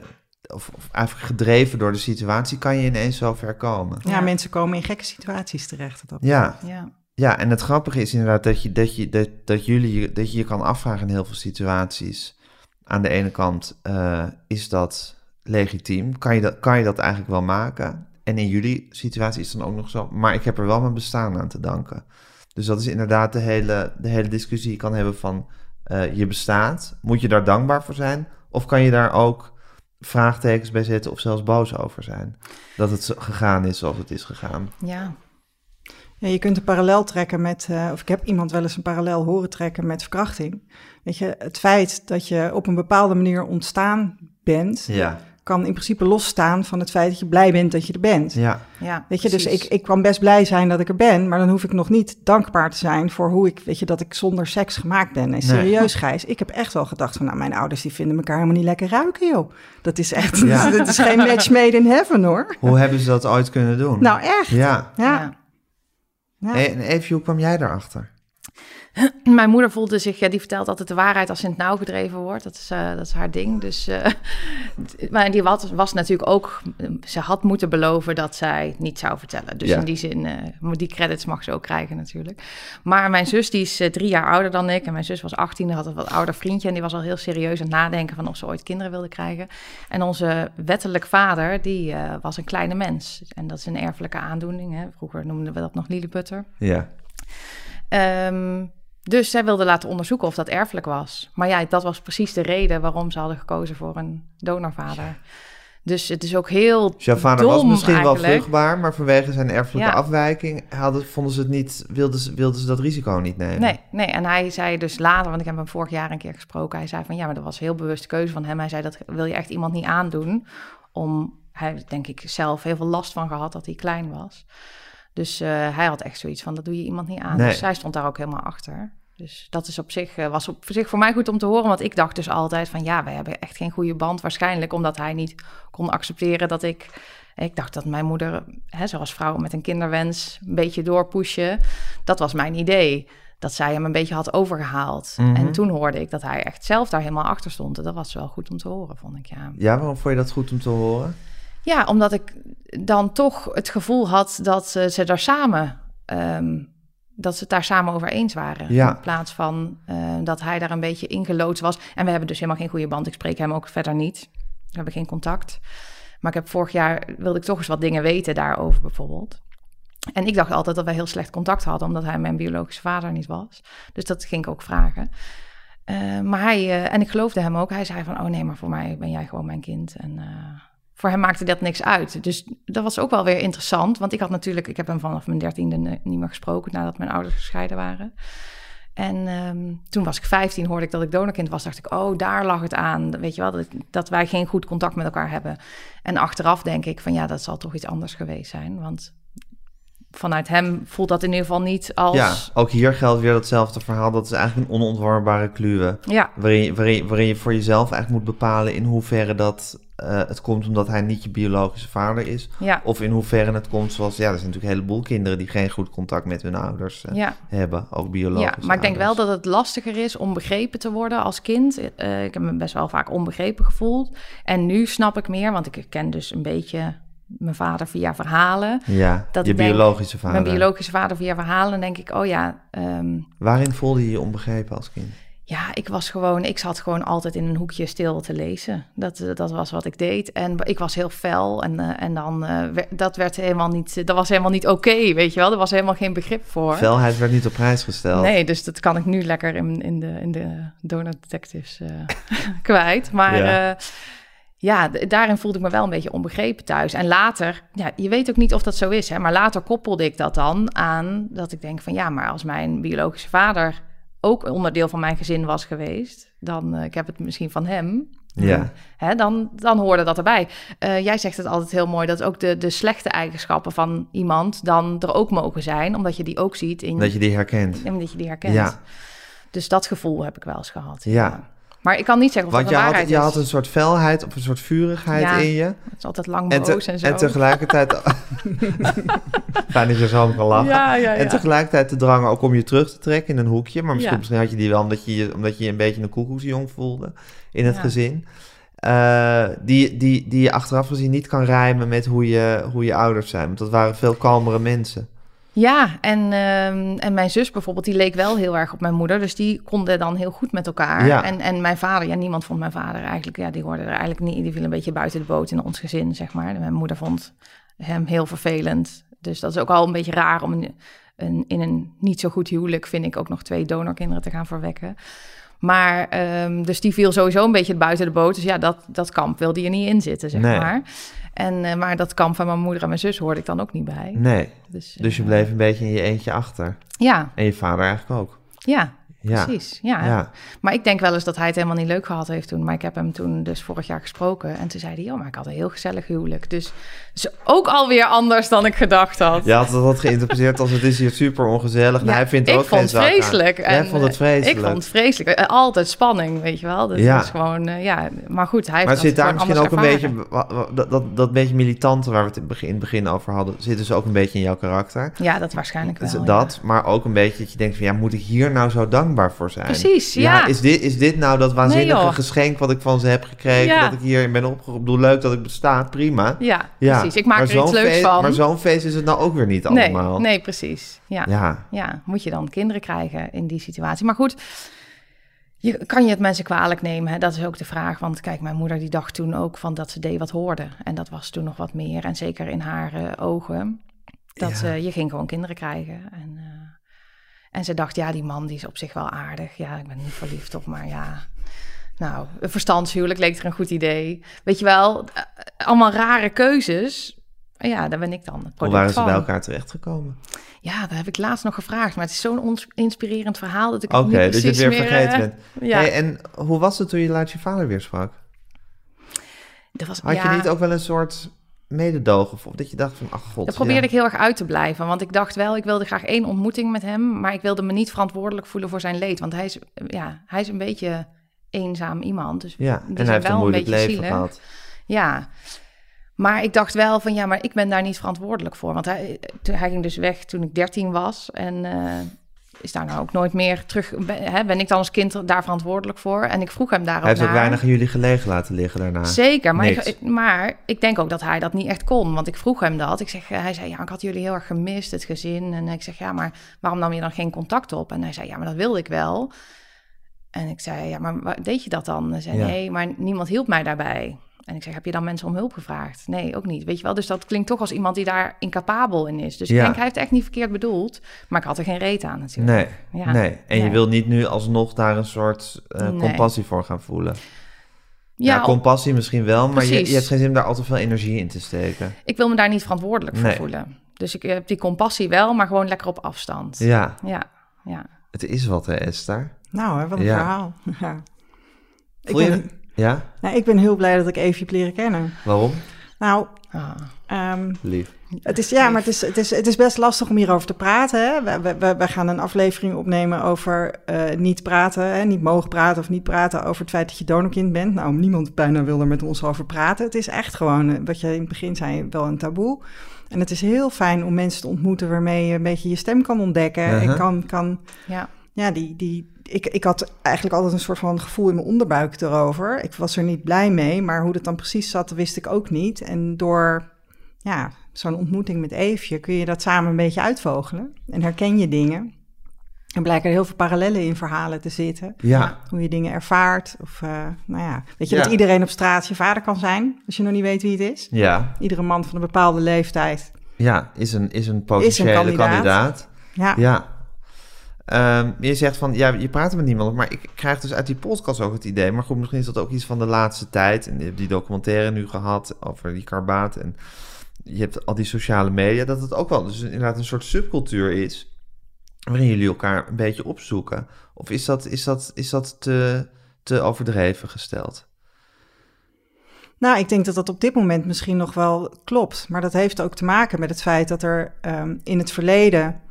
of, of eigenlijk gedreven door de situatie kan je ineens zo ver komen. Ja, Ja. mensen komen in gekke situaties terecht. Dat Ja, Ja, Ja, en het grappige is inderdaad dat je, dat je, dat, dat jullie, je- dat je je kan afvragen in heel veel situaties. Aan de ene kant, eh, is dat legitiem? Kan je dat, kan je dat eigenlijk wel maken? En in jullie situatie is dan ook nog zo, maar ik heb er wel mijn bestaan aan te danken. Dus dat is inderdaad de hele, de hele discussie die je kan hebben van, eh, je bestaat. Moet je daar dankbaar voor zijn? Of kan je daar ook vraagtekens bij zetten of zelfs boos over zijn? Dat het zo- gegaan is zoals het is gegaan. ja, Ja, je kunt een parallel trekken met, eh, of ik heb iemand wel eens een parallel horen trekken met verkrachting. Weet je, het feit dat je op een bepaalde manier ontstaan bent, Ja, kan in principe losstaan van het feit dat je blij bent dat je er bent. ja, ja. Weet je, dus ik, ik kan best blij zijn dat ik er ben, maar dan hoef ik nog niet dankbaar te zijn voor hoe ik, weet je, dat ik zonder seks gemaakt ben. En serieus, Gijs, ik heb echt wel gedacht van, nou, mijn ouders die vinden elkaar helemaal niet lekker ruiken, joh. Dat is echt, Ja. *laughs* dat is geen match made in heaven, hoor. Hoe hebben ze dat ooit kunnen doen? Nou, echt. Ja. Ja. Ja. Ja. En even, hoe kwam jij daarachter? *clears throat* Mijn moeder voelde zich, ja, die vertelt altijd de waarheid als in het nauw gedreven wordt. Dat is, eh, dat is haar ding. Dus, eh, *laughs* maar die was, was natuurlijk ook, ze had moeten beloven dat zij niet zou vertellen. Dus Ja. in die zin, eh, die credits mag ze ook krijgen natuurlijk. Maar mijn zus, die is eh, drie jaar ouder dan ik. En mijn zus was 18, had een wat ouder vriendje. En die was al heel serieus aan het nadenken van of ze ooit kinderen wilde krijgen. En onze wettelijk vader, die eh, was een kleine mens. En dat is een erfelijke aandoening. Hè? Vroeger noemden we dat nog Lilliputter. Ja. Ehm, dus zij wilde laten onderzoeken of dat erfelijk was. Maar ja, dat was precies de reden waarom ze hadden gekozen voor een donorvader. Dus het is ook heel Dus jouw vader was misschien wel vruchtbaar, maar vanwege zijn erfelijke Ja. afwijking hadden, vonden ze het niet, wilden, ze, wilden ze dat risico niet nemen. Nee, nee, en hij zei dus later, want ik heb hem vorig jaar een keer gesproken. Hij zei van ja, maar dat was een heel bewuste keuze van hem. Hij zei dat wil je echt iemand niet aandoen. Om, hij heeft denk ik zelf heel veel last van gehad dat hij klein was. Dus eh, hij had echt zoiets van dat doe je iemand niet aan. Nee. Dus hij stond daar ook helemaal achter. Dus dat is op zich, eh, was op zich voor mij goed om te horen. Want ik dacht dus altijd van ja, wij hebben echt geen goede band. Waarschijnlijk omdat hij niet kon accepteren dat ik... Ik dacht dat mijn moeder, hè, zoals vrouw met een kinderwens, een beetje doorpushen. Dat was mijn idee. Dat zij hem een beetje had overgehaald. Mhm. En toen hoorde ik dat hij echt zelf daar helemaal achter stond. En dat was wel goed om te horen, vond ik, ja. Ja, waarom vond je dat goed om te horen? Ja, omdat ik dan toch het gevoel had dat eh, ze daar samen... ehm, dat ze het daar samen over eens waren. Ja. In plaats van eh, dat hij daar een beetje ingeloodst was. En we hebben dus helemaal geen goede band. Ik spreek hem ook verder niet. We hebben geen contact. Maar ik heb vorig jaar wilde ik toch eens wat dingen weten daarover bijvoorbeeld. En ik dacht altijd dat wij heel slecht contact hadden, omdat hij mijn biologische vader niet was. Dus dat ging ik ook vragen. Eh, maar hij, eh, en ik geloofde hem ook. Hij zei van, oh nee, maar voor mij ben jij gewoon mijn kind. En voor hem maakte dat niks uit. Dus dat was ook wel weer interessant. Want ik had natuurlijk, ik heb hem vanaf mijn dertiende niet meer gesproken nadat mijn ouders gescheiden waren. En ehm, toen was ik 15, hoorde ik dat ik donorkind was. Dacht ik, oh, daar lag het aan. Weet je wel, dat, dat wij geen goed contact met elkaar hebben. En achteraf denk ik van ja, dat zal toch iets anders geweest zijn. Want vanuit hem voelt dat in ieder geval niet als... Ja, ook hier geldt weer datzelfde verhaal. Dat is eigenlijk een onontwarbare kluwe. Ja, Waarin je, waarin, waarin je voor jezelf eigenlijk moet bepalen in hoeverre dat eh, het komt omdat hij niet je biologische vader is. ja, Of in hoeverre het komt zoals, ja, er zijn natuurlijk een heleboel kinderen die geen goed contact met hun ouders eh, ja. hebben. Ook biologisch. Ja, maar ik denk wel dat het lastiger is om begrepen te worden als kind. Eh, ik heb me best wel vaak onbegrepen gevoeld. En nu snap ik meer, want ik ken dus een beetje mijn vader via verhalen. Ja, dat je ik denk, biologische vader. Mijn biologische vader via verhalen. denk ik, oh ja, ehm, Waarin voelde je je onbegrepen als kind? ja, ik was gewoon, ik zat gewoon altijd in een hoekje stil te lezen. Dat, eh, dat was wat ik deed. En ik was heel fel. En, eh, en dan, wer- dat werd helemaal niet, dat was helemaal niet oké, weet je wel. Er was helemaal geen begrip voor. Velheid werd niet op prijs gesteld. Nee, dus dat kan ik nu lekker in, in de, in de Donut Detectives *laughs* kwijt. Maar Ja. Ja, daarin voelde ik me wel een beetje onbegrepen thuis. En later, ja, je weet ook niet of dat zo is, hè, maar later koppelde ik dat dan aan dat ik denk van ja, maar als mijn biologische vader ook onderdeel van mijn gezin was geweest, dan, eh, ik heb het misschien van hem, Ja. Hè, dan, dan hoorde dat erbij. Eh, jij zegt het altijd heel mooi, dat ook de, de slechte eigenschappen van iemand dan er ook mogen zijn, omdat je die ook ziet in Dat je die herkent. en dat je die herkent. Ja. Dus dat gevoel heb ik wel eens gehad. Ja. Maar ik kan niet zeggen of Want je dat de had, waarheid je is. had een soort felheid of een soort vurigheid Ja. in je. Het is altijd lang En, te- en zo. en tegelijkertijd... Fijn dat je zo kan lachen. Ja, ja, En tegelijkertijd de drang ook om je terug te trekken in een hoekje. Maar misschien, had je die wel omdat je, je- omdat je je een beetje een koekoesjong voelde in het gezin. Eh, die, die, die je achteraf gezien niet kan rijmen met hoe je, hoe je ouders zijn. Want dat waren veel kalmere mensen. Ja, en, ehm, en mijn zus bijvoorbeeld, die leek wel heel erg op mijn moeder. Dus die konden dan heel goed met elkaar. Ja. En, en mijn vader, ja, niemand vond mijn vader eigenlijk... Ja, die hoorde er eigenlijk niet... Die viel een beetje buiten de boot in ons gezin, zeg maar. Mijn moeder vond hem heel vervelend. Dus dat is ook al een beetje raar om een, een, in een niet zo goed huwelijk... vind ik ook nog twee donorkinderen te gaan verwekken. Maar, ehm, dus die viel sowieso een beetje buiten de boot. Dus ja, dat, dat kamp wilde je niet in zitten, zeg Nee. maar. En, eh, maar dat kamp van mijn moeder en mijn zus hoorde ik dan ook niet bij. Nee, Dus, dus je eh, bleef een beetje in je eentje achter. Ja, En je vader eigenlijk ook. ja, Ja. precies. Ja. Ja. Maar ik denk wel eens dat hij het helemaal niet leuk gehad heeft toen. Maar ik heb hem toen dus vorig jaar gesproken. En toen zei hij, joh, maar ik had een heel gezellig huwelijk. Dus, dus ook alweer anders dan ik gedacht had. Je had dat geïnterpreteerd als het is hier super ongezellig. Ja, hij vindt ik ook vond geen zak vreselijk. En, vond het eh, vreselijk. Ik vond het vreselijk. Eh, Altijd spanning, weet je wel. Dat Ja. is gewoon, eh, ja. Maar goed, hij Maar zit daar misschien ook een beetje, dat, dat, dat beetje militante waar we het in het begin, over hadden, zit dus ook een beetje in jouw karakter. Ja, dat waarschijnlijk wel. Dus ja. dat, maar ook een beetje dat je denkt van ja, moet ik hier nou zo dankbaar voor zijn? Precies, ja. is, dit, is dit nou dat waanzinnige geschenk wat ik van ze heb gekregen? Ja. Dat ik hier ben opgeroepen. Ik bedoel, leuk dat ik besta, prima. Ja, Ja, precies. Ik maak maar er iets zo'n leuks feest- van. Maar zo'n feest is het nou ook weer niet nee, allemaal. nee, precies. Ja. Ja, ja, moet je dan kinderen krijgen in die situatie? Maar goed, je, kan je het mensen kwalijk nemen? Hè? Dat is ook de vraag. Want kijk, mijn moeder die dacht toen ook van dat ze deed wat hoorde. En dat was toen nog wat meer. En zeker in haar eh, ogen. Dat Ja. ze, je ging gewoon kinderen krijgen. En, eh, en ze dacht, ja, die man die is op zich wel aardig. Ja, ik ben niet verliefd op, maar ja... Nou, een verstandshuwelijk leek er een goed idee. Weet je wel, eh, allemaal rare keuzes. Ja, daar ben ik dan hoe waren ze van. bij elkaar terechtgekomen? Ja, dat heb ik laatst nog gevraagd. Maar het is zo'n inspirerend verhaal dat ik Oké, het niet dat je het precies weer vergeten eh, bent. Ja, Hey, en hoe was het toen je laatst je vader weer sprak? dat was, Had ja, je niet ook wel een soort mededogen? Of dat je dacht van, ach god. dat probeerde ja. ik heel erg uit te blijven. Want ik dacht wel, ik wilde graag één ontmoeting met hem. Maar ik wilde me niet verantwoordelijk voelen voor zijn leed. Want hij is, ja, hij is een beetje eenzaam iemand. Dus Ja, en hij heeft een wel moeilijk beetje leven zielig. gehad. Ja, maar ik dacht wel van ja, maar ik ben daar niet verantwoordelijk voor. Want hij, hij ging dus weg toen ik 13 was en eh, is daar nou ook nooit meer terug. Ben, hè, ben ik dan als kind daar verantwoordelijk voor? En ik vroeg hem daarop Hij heeft ook naar. weinig aan jullie gelegen laten liggen daarna. Zeker, maar ik, maar ik denk ook dat hij dat niet echt kon. Want ik vroeg hem dat. Ik zeg, eh, hij zei, ja, ik had jullie heel erg gemist, het gezin. En ik zeg, ja, maar waarom nam je dan geen contact op? En hij zei, ja, maar dat wilde ik wel. En ik zei, ja, maar waar- deed je dat dan? Hij zei, Ja. nee, maar niemand hielp mij daarbij. En ik zeg, heb je dan mensen om hulp gevraagd? Nee, ook niet. Weet je wel, dus dat klinkt toch als iemand die daar incapabel in is. Dus ik denk, hij heeft het echt niet verkeerd bedoeld. Maar ik had er geen reet aan natuurlijk. Nee, Ja. nee. En je wil niet nu alsnog daar een soort eh, Nee. compassie voor gaan voelen. Ja, Ja, compassie misschien wel, maar je, je hebt geen zin om daar al te veel energie in te steken. ik wil me daar niet verantwoordelijk voor Nee. voelen. Dus ik heb die compassie wel, maar gewoon lekker op afstand. Ja, Ja, ja. het is wat hè, Esther. Nou, hè, wat een Ja. verhaal. *laughs* Ja. Ik, Voel je ben? Ja, nou, ik ben heel blij dat ik Evie heb leren kennen. waarom? Nou, Ah. ehm, Lief. het is, ja, maar het is, het, is, het is best lastig om hierover te praten. Hè? We, we- we, we gaan een aflevering opnemen over eh, niet praten, hè? niet mogen praten of niet praten over het feit dat je donorkind bent. Nou, niemand bijna wil er met ons over praten. Het is echt gewoon, eh, wat je in het begin zei, wel een taboe. En het is heel fijn om mensen te ontmoeten waarmee je een beetje je stem kan ontdekken. En Uh-huh. kan, kan Ja. ja, die, die, ik, ik had eigenlijk altijd een soort van gevoel in mijn onderbuik erover. Ik was er niet blij mee, maar hoe dat dan precies zat, wist ik ook niet. En door ja, zo'n ontmoeting met Eefje kun je dat samen een beetje uitvogelen. En herken je dingen. En blijken er heel veel parallellen in verhalen te zitten. Ja. Hoe je dingen ervaart. Of, eh, nou ja, weet je Ja. dat iedereen op straat je vader kan zijn, als je nog niet weet wie het is? Ja. Iedere man van een bepaalde leeftijd. Ja, is een, is een potentiële kandidaat. kandidaat. Ja, Ja. Ehm, je zegt van, ja, je praat met niemand, maar ik krijg dus uit die podcast ook het idee, maar goed, misschien is dat ook iets van de laatste tijd. En je hebt die documentaire nu gehad over die karbaat en je hebt al die sociale media, dat het ook wel dus inderdaad een soort subcultuur is, waarin jullie elkaar een beetje opzoeken. Of is dat, is dat, is dat te, te overdreven gesteld? Nou, ik denk dat dat op dit moment misschien nog wel klopt. Maar dat heeft ook te maken met het feit dat er ehm, in het verleden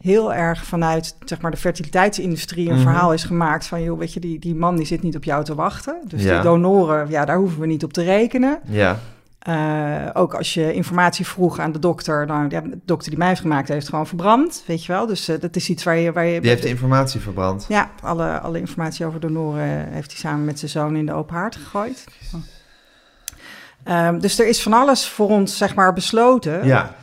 heel erg vanuit zeg maar, de fertiliteitsindustrie een Mhm. verhaal is gemaakt van, joh, weet je, die, die man die zit niet op jou te wachten. Dus Ja. die donoren, ja, daar hoeven we niet op te rekenen. Ja, Eh, ook als je informatie vroeg aan de dokter, nou, ja, de dokter die mij heeft gemaakt, heeft gewoon verbrand, weet je wel. Dus eh, dat is iets waar je... Waar je die heeft de informatie verbrand. ja, alle, alle informatie over donoren heeft hij samen met zijn zoon in de open haard gegooid. Ehm, dus er is van alles voor ons, zeg maar, besloten. Ja,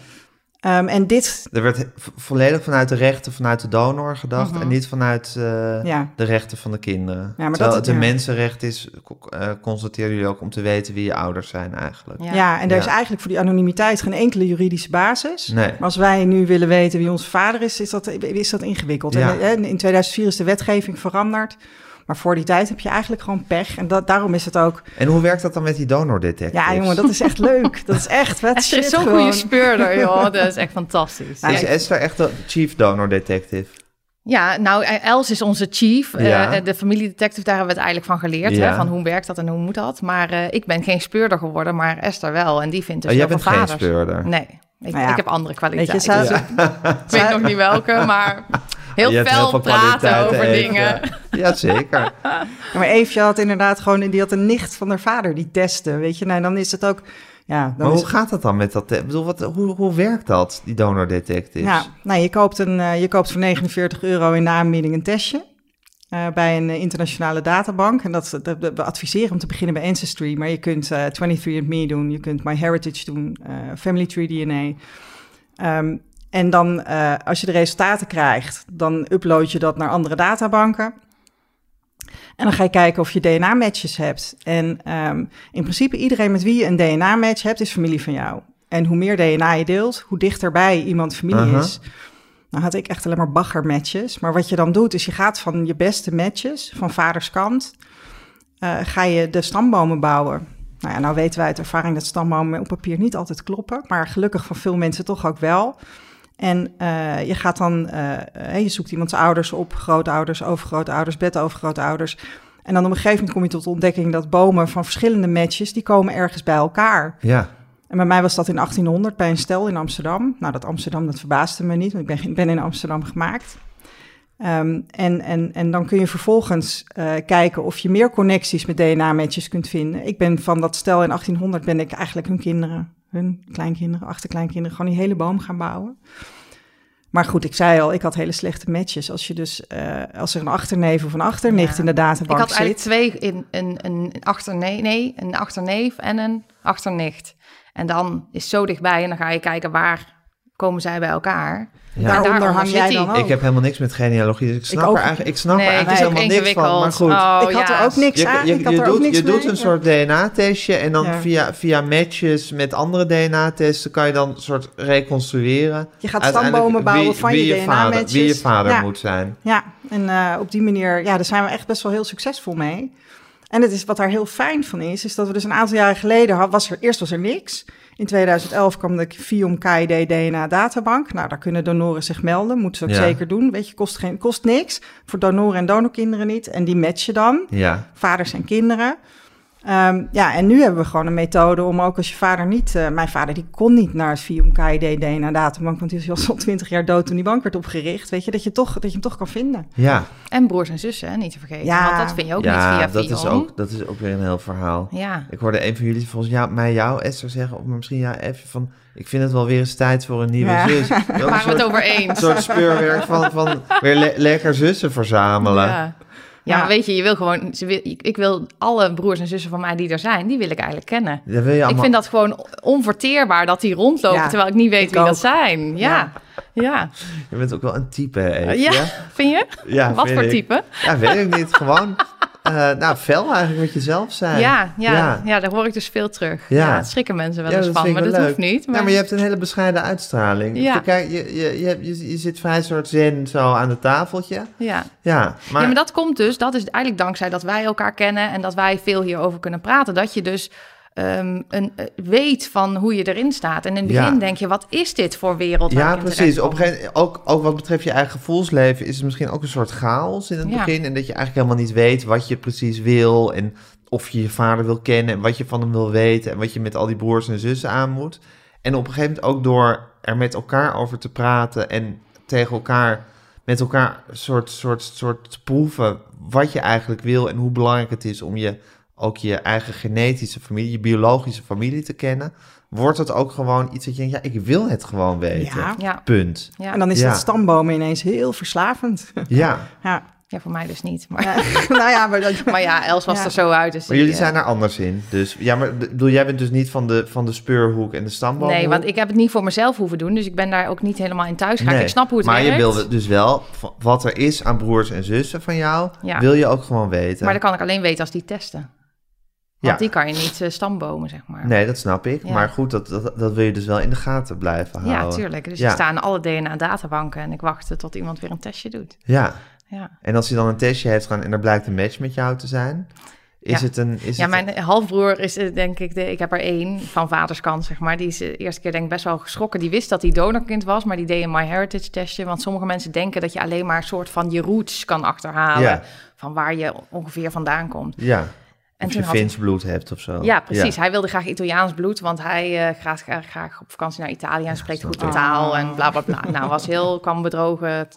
Ehm, en dit, er werd vo- volledig vanuit de rechten vanuit de donor gedacht Mhm. en niet vanuit eh, ja, de rechten van de kinderen. maar Terwijl dat- het een ja. mensenrecht is, uh, constateren jullie ook om te weten wie je ouders zijn eigenlijk. ja. en er is eigenlijk voor die anonimiteit geen enkele juridische basis. Nee. Maar als wij nu willen weten wie onze vader is, is dat, is dat ingewikkeld. Ja. En, eh, in 2004 is de wetgeving veranderd. Maar voor die tijd heb je eigenlijk gewoon pech. En dat, daarom is het ook... En hoe werkt dat dan met die donordetectives? Ja, jongen, dat is echt *laughs* leuk. Dat is echt vet Esther is zo'n goede speurder, joh. *laughs* Dat is echt fantastisch. Nou, Is. Esther echt de chief donor detective? Ja, nou, Els is onze chief. Eh, Ja. de familiedetective, daar hebben we het eigenlijk van geleerd. Ja. Hè, van hoe werkt dat en hoe moet dat. Maar eh, ik ben geen speurder geworden, maar Esther wel. En die vindt dus Oh, jij bent geen vaders. speurder. Nee, ik, Nou ja, ik heb andere Weet je, kwaliteiten. ik weet nog niet welke, maar *laughs* heel Je hebt fel heel veel praten over dingen. Ja, zeker. Ja, *laughs* maar Eefje had inderdaad gewoon, die had een nicht van haar vader die testte, weet je. Nou, dan is het ook, ja, dan Maar is hoe gaat dat dan met dat? Ik bedoel, wat, hoe, hoe werkt dat, die donor detectives? Ja, nou, je koopt, een, eh, je koopt voor 49 euro in de aanbieding een testje eh, bij een eh, internationale databank. En dat, dat, dat- we adviseren om te beginnen bij Ancestry, maar je kunt eh 23andMe doen, je kunt MyHeritage doen, eh Family Tree DNA. Ehm, en dan, eh, als je de resultaten krijgt, dan upload je dat naar andere databanken. En dan ga je kijken of je DNA-matches hebt. En ehm, in principe iedereen met wie je een DNA-match hebt, is familie van jou. En hoe meer DNA je deelt, hoe dichterbij iemand familie is. Nou had ik echt alleen maar baggermatches. Maar wat je dan doet, is je gaat van je beste matches, van vaders kant, eh, ga je de stambomen bouwen. Nou ja, nou weten wij uit ervaring dat stambomen op papier niet altijd kloppen. Maar gelukkig van veel mensen toch ook wel. En eh, je gaat dan, eh, eh, je zoekt iemands ouders op, grootouders, overgrootouders, bedovergrootouders. En dan op een gegeven moment kom je tot de ontdekking dat bomen van verschillende matches, die komen ergens bij elkaar. Ja, En bij mij was dat in 1800 bij een stel in Amsterdam. Nou, dat Amsterdam, dat verbaasde me niet, want ik ben, ben in Amsterdam gemaakt. Ehm, en, en, en dan kun je vervolgens eh, kijken of je meer connecties met DNA-matches kunt vinden. Ik ben van dat stel in 1800 ben ik eigenlijk hun kinderen, hun kleinkinderen, achterkleinkinderen, gewoon die hele boom gaan bouwen. Maar goed, ik zei al, ik had hele slechte matches. Als je dus, eh, als er een achterneef of een achternicht Ja. in de Ik databank had zit. eigenlijk twee, in, een, een, achterneef, nee, een achterneef en een achternicht. En dan is zo dichtbij en dan ga je kijken waar komen zij bij elkaar. Ja. Daaronder daaronder hang jij dan ook. Ik heb helemaal niks met genealogie, dus ik snap er eigenlijk, ik snap nee, er het eigenlijk helemaal niks van. Maar goed, Oh, ik had ja. er ook niks je, aan. je, ik had je er ook doet, niks je doet een soort DNA-testje en dan Ja. via, via matches met andere DNA-testen kan je dan een soort reconstrueren. Je gaat stambomen bouwen wie, van wie je DNA-matches. Wie je vader Ja. moet zijn. Ja, en eh, op die manier, ja, daar zijn we echt best wel heel succesvol mee. En het is, wat daar heel fijn van is, is dat we dus een aantal jaren geleden, had, was er, eerst was er niks. In 2011 kwam de Fium KID DNA databank. Nou, daar kunnen donoren zich melden, moeten ze ook Ja. zeker doen. Weet je, kost, geen, kost niks, voor donoren en donorkinderen niet. En die matchen dan, Ja, vaders en kinderen. Ehm, ja, en nu hebben we gewoon een methode om ook als je vader niet... eh, mijn vader die kon niet naar het Vium KID DNA-databank... want die was al *laughs* twintig jaar dood toen die bank werd opgericht. Weet je, dat je, toch, dat je hem toch kan vinden. Ja, En broers en zussen, hè, niet te vergeten. Ja. Want dat vind je ook ja niet via dat, is ook, dat is ook weer een heel verhaal. Ja. Ik hoorde een van jullie volgens jou, mij jou, Esther, zeggen, of misschien ja, even van... Ik vind het wel weer eens tijd voor een nieuwe Ja. zus. *laughs* Een Waren we het soort, over een eens? soort speurwerk van, van weer le- lekker zussen verzamelen. Ja. Ja, weet je, je wil gewoon, ze wil, ik wil alle broers en zussen van mij die er zijn, die wil ik eigenlijk kennen. Dat wil je allemaal... Ik vind dat gewoon onverteerbaar dat die rondlopen, Ja, terwijl ik niet weet ik wie ook. dat zijn. Ja, ja. Je bent ook wel een type, hè, Ja, vind je? Ja, Wat voor ik. type? Ja, weet ik niet. Gewoon, eh, nou, fel eigenlijk wat je zelf zijn. Ja, ja, ja. Ja. daar hoor ik dus veel terug. Ja. Ja, het schrikken mensen wel eens dat van, maar dat leuk. hoeft niet. Ja, Maar, maar je hebt een hele bescheiden uitstraling. Ja. Kijk, je, je, je, je, je zit vrij soort zen zo aan het tafeltje. ja. Ja, maar... ja, maar dat komt dus, dat is eigenlijk dankzij dat wij elkaar kennen en dat wij veel hierover kunnen praten. Dat je dus ehm, een, eh, weet van hoe je erin staat. En in het Ja. begin denk je, wat is dit voor wereld? Ja, precies. Op een gegeven, ook, ook wat betreft je eigen gevoelsleven is het misschien ook een soort chaos in het Ja. begin. En dat je eigenlijk helemaal niet weet wat je precies wil. En of je je vader wil kennen en wat je van hem wil weten. En wat je met al die broers en zussen aan moet. En op een gegeven moment ook door er met elkaar over te praten en tegen elkaar, met elkaar soort, soort, soort te proeven wat je eigenlijk wil en hoe belangrijk het is om je ook je eigen genetische familie, je biologische familie te kennen, wordt het ook gewoon iets dat je denkt, ja, ik wil het gewoon weten. Ja. Ja, Punt. ja. En dan is Ja. dat stambomen ineens heel verslavend. *laughs* Ja, ja. ja, voor mij dus niet. Maar, Ja. *laughs* nou ja, maar dat... *laughs* maar ja, Els was Ja. er zo uit. Dus maar die, jullie eh, zijn er anders in. Dus ja, maar bedoel, jij bent dus niet van de, van de speurhoek en de stamboom. Nee, want ik heb het niet voor mezelf hoeven doen. Dus ik ben daar ook niet helemaal in thuis geraakt. Ik snap hoe het maar werkt. je wilde dus wel, wat er is aan broers en zussen van jou, Ja. wil je ook gewoon weten. Maar dat kan ik alleen weten als die testen. Want Ja. die kan je niet eh, stambomen, zeg maar. Nee, dat snap ik. Ja. Maar goed, dat, dat, dat wil je dus wel in de gaten blijven ja, houden. tuurlijk. Dus Ja. ik sta in alle DNA-databanken en ik wacht tot iemand weer een testje doet. Ja, Ja, en als hij dan een testje heeft gedaan en er blijkt een match met jou te zijn, is Ja. het een... Is ja het mijn halfbroer is eh, denk ik, de, ik heb er één van vaderskant, zeg maar. Die is de eerste keer denk ik best wel geschrokken. Die wist dat hij donorkind was, maar die deed een MyHeritage testje. Want sommige mensen denken dat je alleen maar een soort van je roots kan achterhalen. Ja. Van waar je ongeveer vandaan komt. Ja, En of toen je had Fins bloed hebt of zo. Ja, precies. Hij wilde graag Italiaans bloed, want hij uh, graag, graag, graag, op vakantie naar Italië en spreekt goed de taal en bla bla bla. Nou, was heel, kwam bedrogen.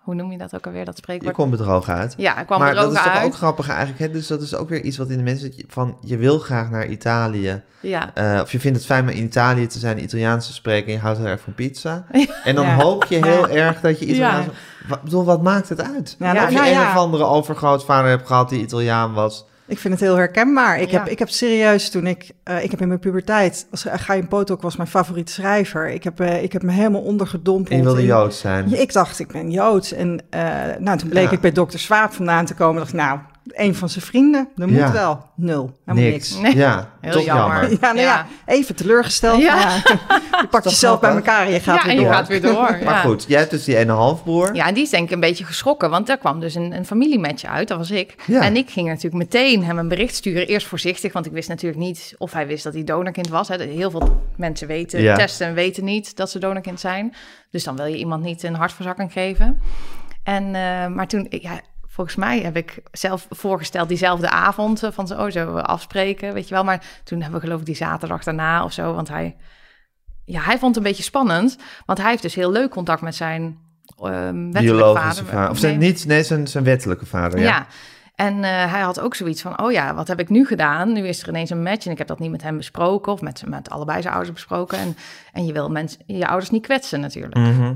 Hoe noem je dat ook alweer, dat Je spreekwoord? komt bedrogen uit. Ja, hij kwam maar dat bedrogen is toch uit. ook grappig eigenlijk. Hè? Dus dat is ook weer iets wat in de mensen van je wil graag naar Italië. Ja. Uh, of je vindt het fijn om in Italië te zijn, Italiaans te spreken en je houdt heel erg van pizza. *laughs* En dan Ja. hoop je heel erg dat je Italiaans... Ja. Wat, bedoel, wat maakt het uit? Ja, of nou, je nou een ja. of andere overgrootvader hebt gehad die Italiaan was. Ik vind het heel herkenbaar. Ik, Ja. heb, ik heb serieus toen ik... eh, ik heb in mijn puberteit... Als, Chaim Potok was mijn favoriete schrijver. Ik heb, eh, ik heb me helemaal ondergedompeld. En je wilde Joods zijn. Ja, ik dacht, ik ben Joods. En eh, nou, toen bleek Ja. ik bij dokter Swaap vandaan te komen. dacht ik, nou, een van zijn vrienden, dat moet Ja. wel. Nul, helemaal niks. Niks. Nee. Ja, Heel toch jammer. jammer. *laughs* Ja, nou ja. Ja. even teleurgesteld. Ja. Ja. *laughs* je pakt jezelf bij elkaar en je gaat ja, weer en je door. gaat weer door. *laughs* Maar goed, jij hebt dus die ene halfbroer. Ja, en die is denk ik een beetje geschrokken, want daar kwam dus een, een familiematch uit, dat was ik. Ja. En ik ging natuurlijk meteen hem een bericht sturen, eerst voorzichtig, want ik wist natuurlijk niet of hij wist dat hij donorkind was. Hè. Heel veel mensen weten, Ja. testen en weten niet dat ze donorkind zijn. Dus dan wil je iemand niet een hartverzakking geven. En, eh, maar toen, ja, volgens mij heb ik zelf voorgesteld diezelfde avond eh, van zo, oh, zo afspreken, weet je wel. Maar toen hebben we geloof ik die zaterdag daarna of zo, want hij, ja, hij vond het een beetje spannend, want hij heeft dus heel leuk contact met zijn ehm wettelijke vader. vader. Of zijn, Nee. niet, nee, zijn, zijn wettelijke vader. Ja. Ja. En eh, hij had ook zoiets van, oh ja, wat heb ik nu gedaan? Nu is er ineens een match en ik heb dat niet met hem besproken of met, met allebei zijn ouders besproken. En, en je wil mensen, je ouders niet kwetsen natuurlijk. Mhm.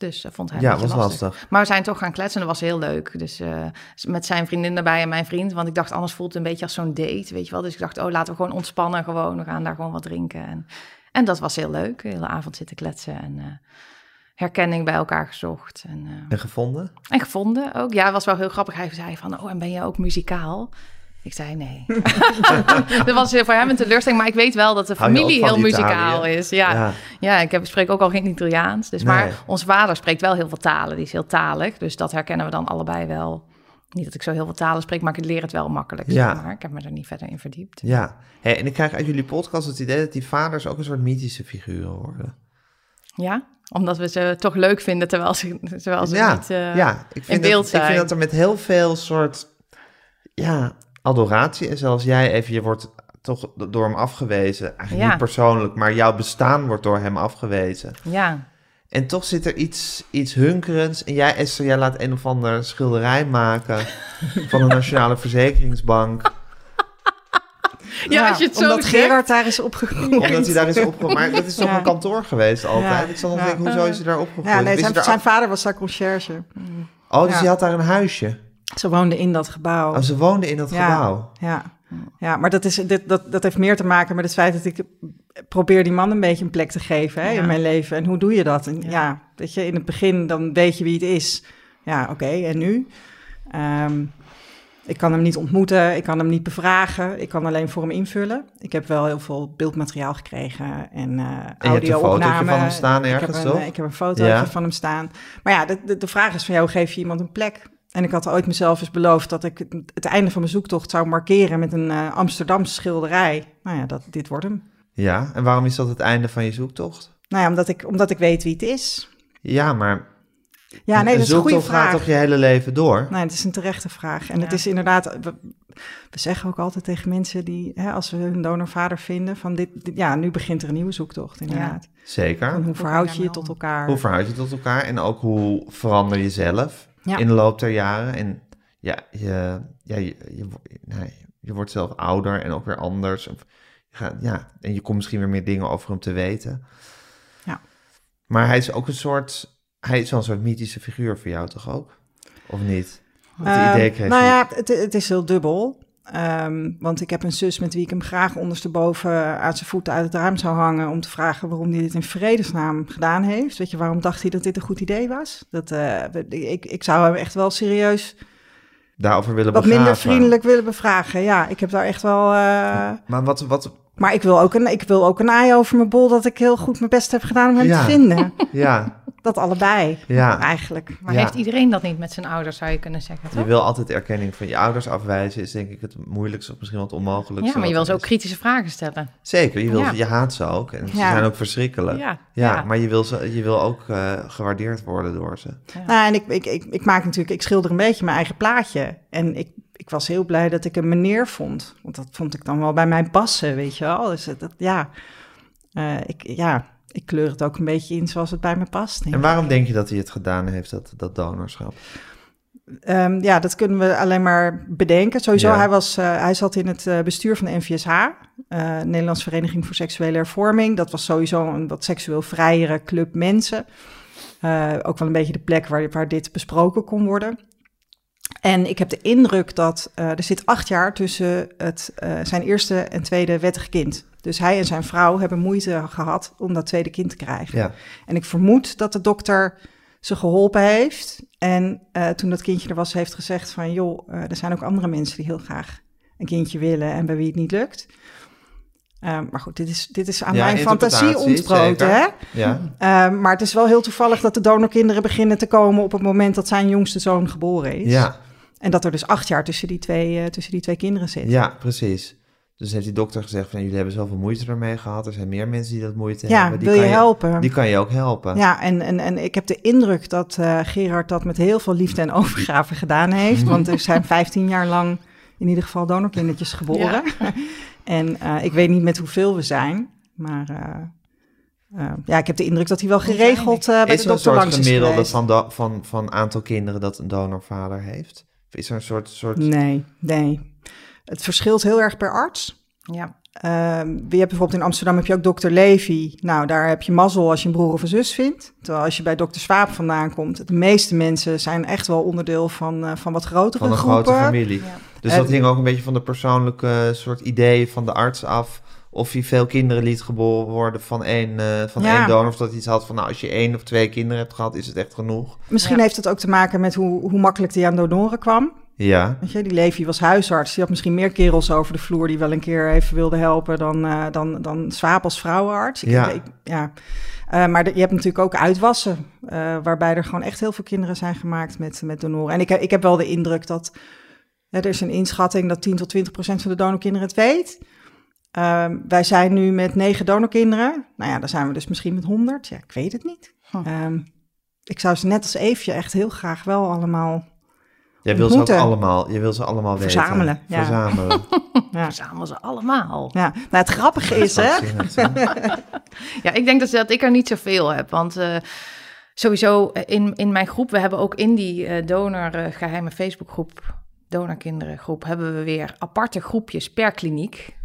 Dus dat vond hij Ja, was lastig. lastig. Maar we zijn toch gaan kletsen en dat was heel leuk. Dus eh, met zijn vriendin erbij en mijn vriend. Want ik dacht, anders voelt het een beetje als zo'n date, weet je wel. Dus ik dacht, oh, laten we gewoon ontspannen gewoon. We gaan daar gewoon wat drinken. En, en dat was heel leuk. De hele avond zitten kletsen en eh, herkenning bij elkaar gezocht. En, eh, En gevonden? en gevonden ook. Ja, het was wel heel grappig. Hij zei van, oh, en ben je ook muzikaal? Ik zei nee. *laughs* *laughs* dat was voor hem een teleurstelling, maar ik weet wel dat de familie heel muzikaal Italië? is. Ja, ja. Ja. ik heb, spreek ook al geen Italiaans. Dus, Nee. Maar onze vader spreekt wel heel veel talen. Die is heel talig, dus dat herkennen we dan allebei wel. Niet dat ik zo heel veel talen spreek, maar ik leer het wel makkelijk. Ja. Zeg maar. Ik heb me er niet verder in verdiept. Ja. Hey, en ik krijg uit jullie podcast het idee dat die vaders ook een soort mythische figuren worden. Ja, omdat we ze toch leuk vinden, terwijl ze, terwijl ze ja, niet... eh, ja. Ik vind, in beeld dat, ik vind zijn. dat er met heel veel soort... Ja, adoratie. En zelfs jij even, je wordt toch door hem afgewezen. Eigenlijk Ja. niet persoonlijk, maar jouw bestaan wordt door hem afgewezen. Ja, En toch zit er iets, iets hunkerends. En jij, Esther, jij laat een of ander schilderij maken *laughs* van de Nationale Verzekeringsbank. Ja, als je het zo Omdat zegt. Gerard daar is opgegroeid. Omdat hij daar is opgegroeid. Maar dat is toch Ja. een kantoor geweest altijd? Ja. Ik zal nog Ja. denken, hoezo is hij daar opgegroeid? Ja, nee, zijn, daar- zijn vader was daar conciërge. Oh, dus Ja. hij had daar een huisje. Ze woonde in dat gebouw. Oh, ze woonde in dat Ja. gebouw. Ja, ja maar dat, is, dit, dat, dat heeft meer te maken met het feit dat ik probeer die man een beetje een plek te geven hè, Ja. in mijn leven. En hoe doe je dat? En, ja. Ja. weet je, in het begin dan weet je wie het is. Ja, oké, en nu? Ehm, ik kan hem niet ontmoeten, ik kan hem niet bevragen, ik kan alleen voor hem invullen. Ik heb wel heel veel beeldmateriaal gekregen en uh, audio-opnamen. fotootje van hem staan ik ergens, heb een, toch? Ik heb een fotootje Ja. van hem staan. Maar ja, de, de, de vraag is van jou, geef je iemand een plek? En ik had ooit mezelf eens beloofd dat ik het, het einde van mijn zoektocht zou markeren met een eh, Amsterdamse schilderij. Nou ja, dat, dit wordt hem. Ja, en waarom is dat het einde van je zoektocht? Nou ja, omdat ik, omdat ik weet wie het is. Ja, maar Ja, nee, dat is een goede zoektocht gaat vraag. toch je hele leven door? Nee, het is een terechte vraag. En het Ja. is inderdaad, we, we zeggen ook altijd tegen mensen die, hè, als we hun donorvader vinden, van dit, dit- ja, nu begint er een nieuwe zoektocht inderdaad. Zeker. Van hoe verhoud je je tot elkaar? Hoe verhoud je tot elkaar? En ook hoe verander je zelf Ja. in de loop der jaren? En ja, je, ja, je, je, nee, je wordt zelf ouder en ook weer anders. Of Je gaat, ja, en je komt misschien weer meer dingen over hem te weten. Ja. Maar hij is ook een soort, hij is wel een soort mythische figuur voor jou toch ook? Of niet? Ehm, idee kreeg nou je? ja, het, het is heel dubbel. Ehm, want ik heb een zus met wie ik hem graag ondersteboven uit zijn voeten uit het raam zou hangen. om te vragen waarom hij dit in vredesnaam gedaan heeft. Weet je, waarom dacht hij dat dit een goed idee was? Dat, eh, ik, ik zou hem echt wel serieus Daarover willen wat minder vriendelijk willen bevragen. Ja, ik heb daar echt wel. eh, Maar wat, wat, Maar ik wil, ook een, ik wil ook een aai over mijn bol dat ik heel goed mijn best heb gedaan om hem Ja. te vinden. *laughs* ja, Dat allebei, ja. eigenlijk. Maar Ja. heeft iedereen dat niet met zijn ouders, zou je kunnen zeggen, Je toch? wil altijd erkenning van je ouders afwijzen, is denk ik het moeilijkste of misschien wat onmogelijkste. Ja, maar je wil ze ook is. kritische vragen stellen. Zeker, je, wil, Ja. je haat ze ook en ze zijn ook verschrikkelijk. Ja, Ja, maar je wil, ze, je wil ook eh, gewaardeerd worden door ze. Nou, en ik, ik, ik, ik maak natuurlijk, ik schilder een beetje mijn eigen plaatje. En ik, ik was heel blij dat ik een meneer vond. Want dat vond ik dan wel bij mij passen, weet je wel. Dus dat, ja, Eh, ik, ja, ik kleur het ook een beetje in zoals het bij me past. En waarom denk je dat hij het gedaan heeft, dat, dat donorschap? Ehm, ja, dat kunnen we alleen maar bedenken. Sowieso, Ja. hij, was, eh, hij zat in het eh, bestuur van de NVSH, Nederlandse Vereniging voor Seksuele Hervorming. Dat was sowieso een wat seksueel vrijere club mensen. Ook wel een beetje de plek waar, waar dit besproken kon worden. En ik heb de indruk dat eh, er zit acht jaar tussen het, eh, zijn eerste en tweede wettig kind. Dus hij en zijn vrouw hebben moeite gehad om dat tweede kind te krijgen. Ja, En ik vermoed dat de dokter ze geholpen heeft. En eh, toen dat kindje er was, heeft gezegd van... joh, er zijn ook andere mensen die heel graag een kindje willen... en bij wie het niet lukt. Ehm, maar goed, dit is, dit is aan Ja, mijn fantasie zeker. hè? ja. Ehm, maar het is wel heel toevallig dat de donorkinderen beginnen te komen... op het moment dat zijn jongste zoon geboren is. ja, En dat er dus acht jaar tussen die twee, eh, tussen die twee kinderen zit. ja, precies. Dus heeft die dokter gezegd van jullie hebben zoveel moeite ermee gehad. Er zijn meer mensen die dat moeite Ja, hebben. Die wil je kan helpen? Die kan je ook helpen. Ja, en, en, en ik heb de indruk dat eh, Gerard dat met heel veel liefde en overgave gedaan heeft. Want er zijn 15 jaar lang in ieder geval donorkindertjes geboren. En eh, ik weet niet met hoeveel we zijn, maar eh, eh, ja, ik heb de indruk dat hij wel geregeld eh, bij is de er een dokter soort langs is gemiddelde geweest. van, do- van, van aantal kinderen dat een donorvader heeft? Of is er een soort... soort... Nee, nee. Het verschilt heel erg per arts. Ja. Ehm, je hebt bijvoorbeeld in Amsterdam heb je ook dokter Levy. Nou, daar heb je mazzel als je een broer of een zus vindt. Terwijl als je bij dokter Swaap vandaan komt, de meeste mensen zijn echt wel onderdeel van, eh, van wat grotere Van een groepen. grote familie. Ja. Dus En- dat hing ook een beetje van de persoonlijke soort ideeën van de arts af. Of hij veel kinderen liet geboren worden van één, eh, van Ja. één donor. Of dat hij iets had van, nou, als je één of twee kinderen hebt gehad, is het echt genoeg. Misschien Ja. heeft het ook te maken met hoe, hoe makkelijk die aan donoren kwam. Ja, Weet je, die Levy was huisarts. Die had misschien meer kerels over de vloer die wel een keer even wilden helpen dan, eh, dan, dan Swaap als vrouwenarts. Ik, Ja. ik- ja. Eh, maar de- je hebt natuurlijk ook uitwassen, eh, waarbij er gewoon echt heel veel kinderen zijn gemaakt met, met donoren. En ik, heb- ik heb wel de indruk dat er is een inschatting dat 10 tot 20 procent van de donorkinderen het weet. Ehm, wij zijn nu met negen donorkinderen. Nou ja, dan zijn we dus misschien met 100. Ja, ik weet het niet. Hm. Ehm, ik zou ze net als Eefje echt heel graag wel allemaal Jij wil ze allemaal, je wil ze allemaal weten. Verzamelen, ja. Verzamelen. *laughs* Ja. Verzamelen ze allemaal. Ja, nou het grappige is, hè? *laughs* Ja, ik denk dat, dat ik er niet zoveel heb. Want eh, sowieso eh, in, in mijn groep, we hebben ook in die eh, donor eh, geheime Facebookgroep, donorkinderengroep, hebben we weer aparte groepjes per kliniek.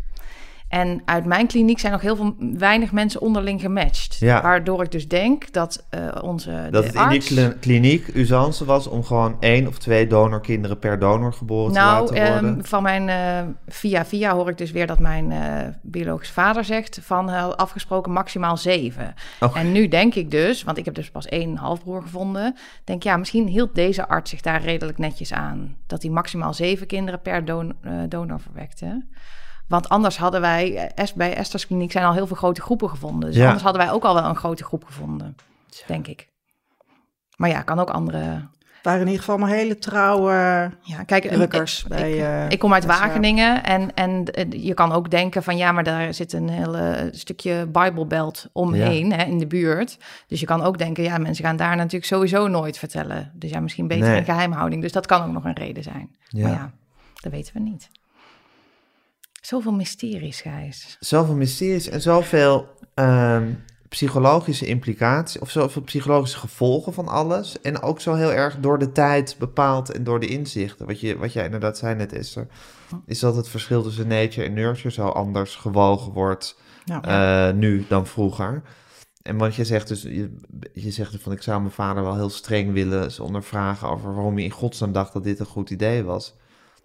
En uit mijn kliniek zijn nog heel veel weinig mensen onderling gematcht. Ja. Waardoor ik dus denk dat eh, onze Dat de het in die kliniek usance was om gewoon één of twee donorkinderen per donor geboren te Nou, laten worden. ehm, van mijn eh, via via hoor ik dus weer dat mijn eh biologisch vader zegt van afgesproken maximaal zeven. En nu denk ik dus, want ik heb dus pas één halfbroer gevonden, denk ja, misschien hield deze arts zich daar redelijk netjes aan dat hij maximaal zeven kinderen per don- donor verwekte. Want anders hadden wij, eh, bij Esther's kliniek zijn al heel veel grote groepen gevonden. Dus Ja. anders hadden wij ook al wel een grote groep gevonden, denk ik. Maar ja, kan ook andere. waren in ieder geval maar hele trouwe Ja, kijk, drukkers. ik- bij, ik- eh, Ik kom uit waar. Wageningen en, en eh, je kan ook denken van ja, maar daar zit een hele stukje Bijbelbelt omheen hè, in de buurt. Dus je kan ook denken, ja, mensen gaan daar natuurlijk sowieso nooit vertellen. Dus ja, misschien beter Nee. in geheimhouding. Dus dat kan ook nog een reden zijn. Ja. Maar ja, dat weten we niet. Zoveel mysteries, Gijs. Zoveel mysteries en zoveel ehm, psychologische implicaties of zoveel psychologische gevolgen van alles. En ook zo heel erg door de tijd bepaald en door de inzichten. Wat, je, wat jij inderdaad zei net, Esther. Is dat het verschil tussen nature en nurture zo anders gewogen wordt Ja. eh, nu dan vroeger. En want je zegt dus, je, je zegt dus van ik zou mijn vader wel heel streng willen ondervragen over waarom hij in godsnaam dacht dat dit een goed idee was.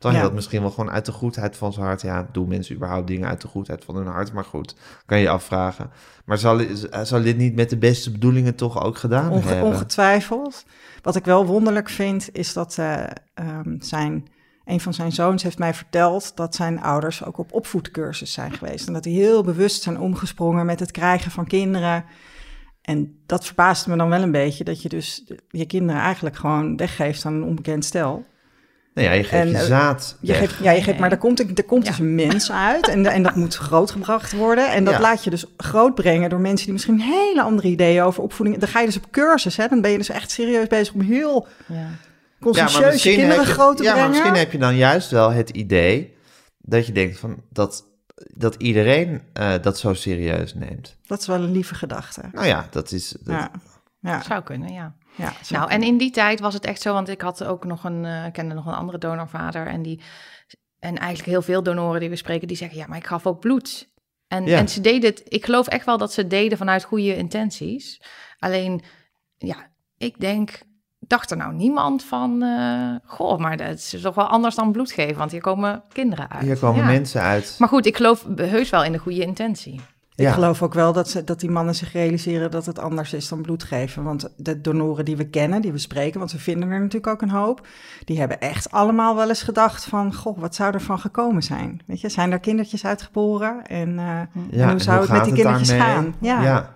Terwijl je dat misschien wel gewoon uit de goedheid van zijn hart, ja, doen mensen überhaupt dingen uit de goedheid van hun hart, maar goed, kan je je afvragen. Maar zal, zal dit niet met de beste bedoelingen toch ook gedaan Onge- hebben? ongetwijfeld. Wat ik wel wonderlijk vind, is dat eh, ehm, zijn, een van zijn zoons heeft mij verteld dat zijn ouders ook op opvoedcursus zijn geweest. En dat die heel bewust zijn omgesprongen met het krijgen van kinderen. En dat verbaast me dan wel een beetje, dat je dus je kinderen eigenlijk gewoon weggeeft aan een onbekend stel. Nou ja, je geeft En, je eh, zaad Je geeft, ja, je geeft, maar er komt, er komt Ja. dus een mens uit en, en dat moet grootgebracht worden. En dat Ja. laat je dus grootbrengen door mensen die misschien hele andere ideeën over opvoeding... Dan ga je dus op cursus, hè? dan ben je dus echt serieus bezig om heel Ja. kinderen je, groot te ja, maar brengen. misschien heb je dan juist wel het idee dat je denkt van dat, dat iedereen eh, dat zo serieus neemt. Dat is wel een lieve gedachte. Nou ja, dat is. Dat, Ja, ja, Zou kunnen, ja. Ja. Nou, en in die tijd was het echt zo, want ik had ook nog een, ik kende nog een andere donorvader en die, en eigenlijk heel veel donoren die we spreken, die zeggen, ja, maar ik gaf ook bloed. En, Ja. en ze deden het, ik geloof echt wel dat ze het deden vanuit goede intenties. Alleen, ja, ik denk, dacht er nou niemand van, eh, goh, maar dat is toch wel anders dan bloed geven, want hier komen kinderen uit. Hier komen Ja. mensen uit. Maar goed, ik geloof heus wel in de goede intentie. Ik ja. geloof ook wel dat, ze, dat die mannen zich realiseren dat het anders is dan bloed geven. Want de donoren die we kennen, die we spreken, want we vinden er natuurlijk ook een hoop, die hebben echt allemaal wel eens gedacht van, goh, wat zou er van gekomen zijn? Weet je, zijn er kindertjes uitgeboren en, eh, Ja, en hoe en zou het met die kindertjes gaan? Ja. Ja.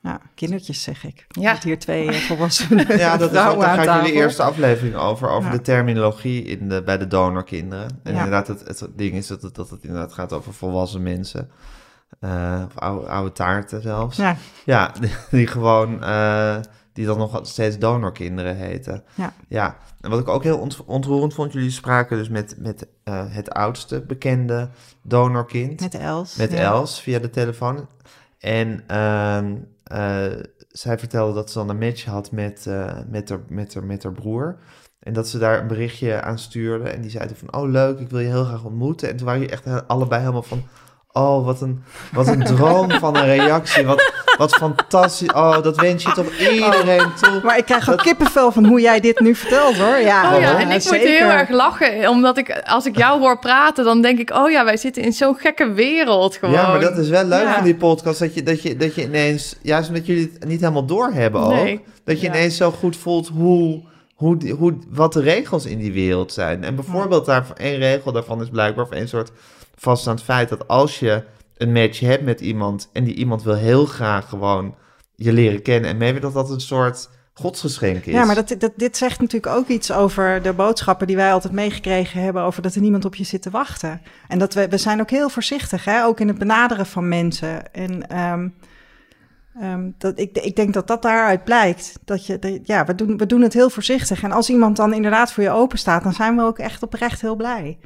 Ja, kindertjes zeg ik. Ja. Hier twee eh, volwassenen Ja, dat is ook, vrouwen daar gaat jullie eerste aflevering over, over Ja. de terminologie in de, bij de donorkinderen. En Ja. inderdaad, het, het ding is dat het, dat het inderdaad gaat over volwassen mensen. Eh, of oude, oude taarten zelfs. Ja, Ja, die, *laughs* die gewoon, eh, die dan nog steeds donorkinderen heten. Ja. ja. En wat ik ook heel ont- ontroerend vond, jullie spraken dus met, met eh, het oudste bekende donorkind. met Els. Met ja. Els via de telefoon. En ehm, eh, zij vertelde dat ze dan een match had met, met, haar, met, haar, met haar broer. En dat ze daar een berichtje aan stuurde. En die zeiden van, oh leuk, ik wil je heel graag ontmoeten. En toen waren je echt allebei helemaal van... Oh, wat een, wat een *laughs* droom van een reactie. Wat, wat fantastisch. Oh, dat wens je toch iedereen toe. Maar ik krijg ook kippenvel van hoe jij dit nu vertelt hoor. Ja, Oh ja, en ik moet heel erg lachen, omdat ik, als ik jou hoor praten, dan denk ik, oh ja, wij zitten in zo'n gekke wereld gewoon. Ja, maar dat is wel leuk Ja. van die podcast. Dat je, dat, je, dat je ineens, juist omdat jullie het niet helemaal doorhebben ook. Nee. Dat je Ja. ineens zo goed voelt hoe, hoe, hoe, wat de regels in die wereld zijn. En bijvoorbeeld daar, één regel daarvan is blijkbaar, of één soort vaststaand feit, dat als je een match hebt met iemand en die iemand wil heel graag gewoon je leren kennen en mee, dat dat een soort godsgeschenk is. Ja, maar dat, dat, dit zegt natuurlijk ook iets over de boodschappen die wij altijd meegekregen hebben over dat er niemand op je zit te wachten. En dat we, we zijn ook heel voorzichtig, hè? ook in het benaderen van mensen. En ehm, Ehm, dat, ik, ik denk dat dat daaruit blijkt. Dat je, dat- ja, we doen, we doen het heel voorzichtig. En als iemand dan inderdaad voor je open staat, dan zijn we ook echt oprecht heel blij.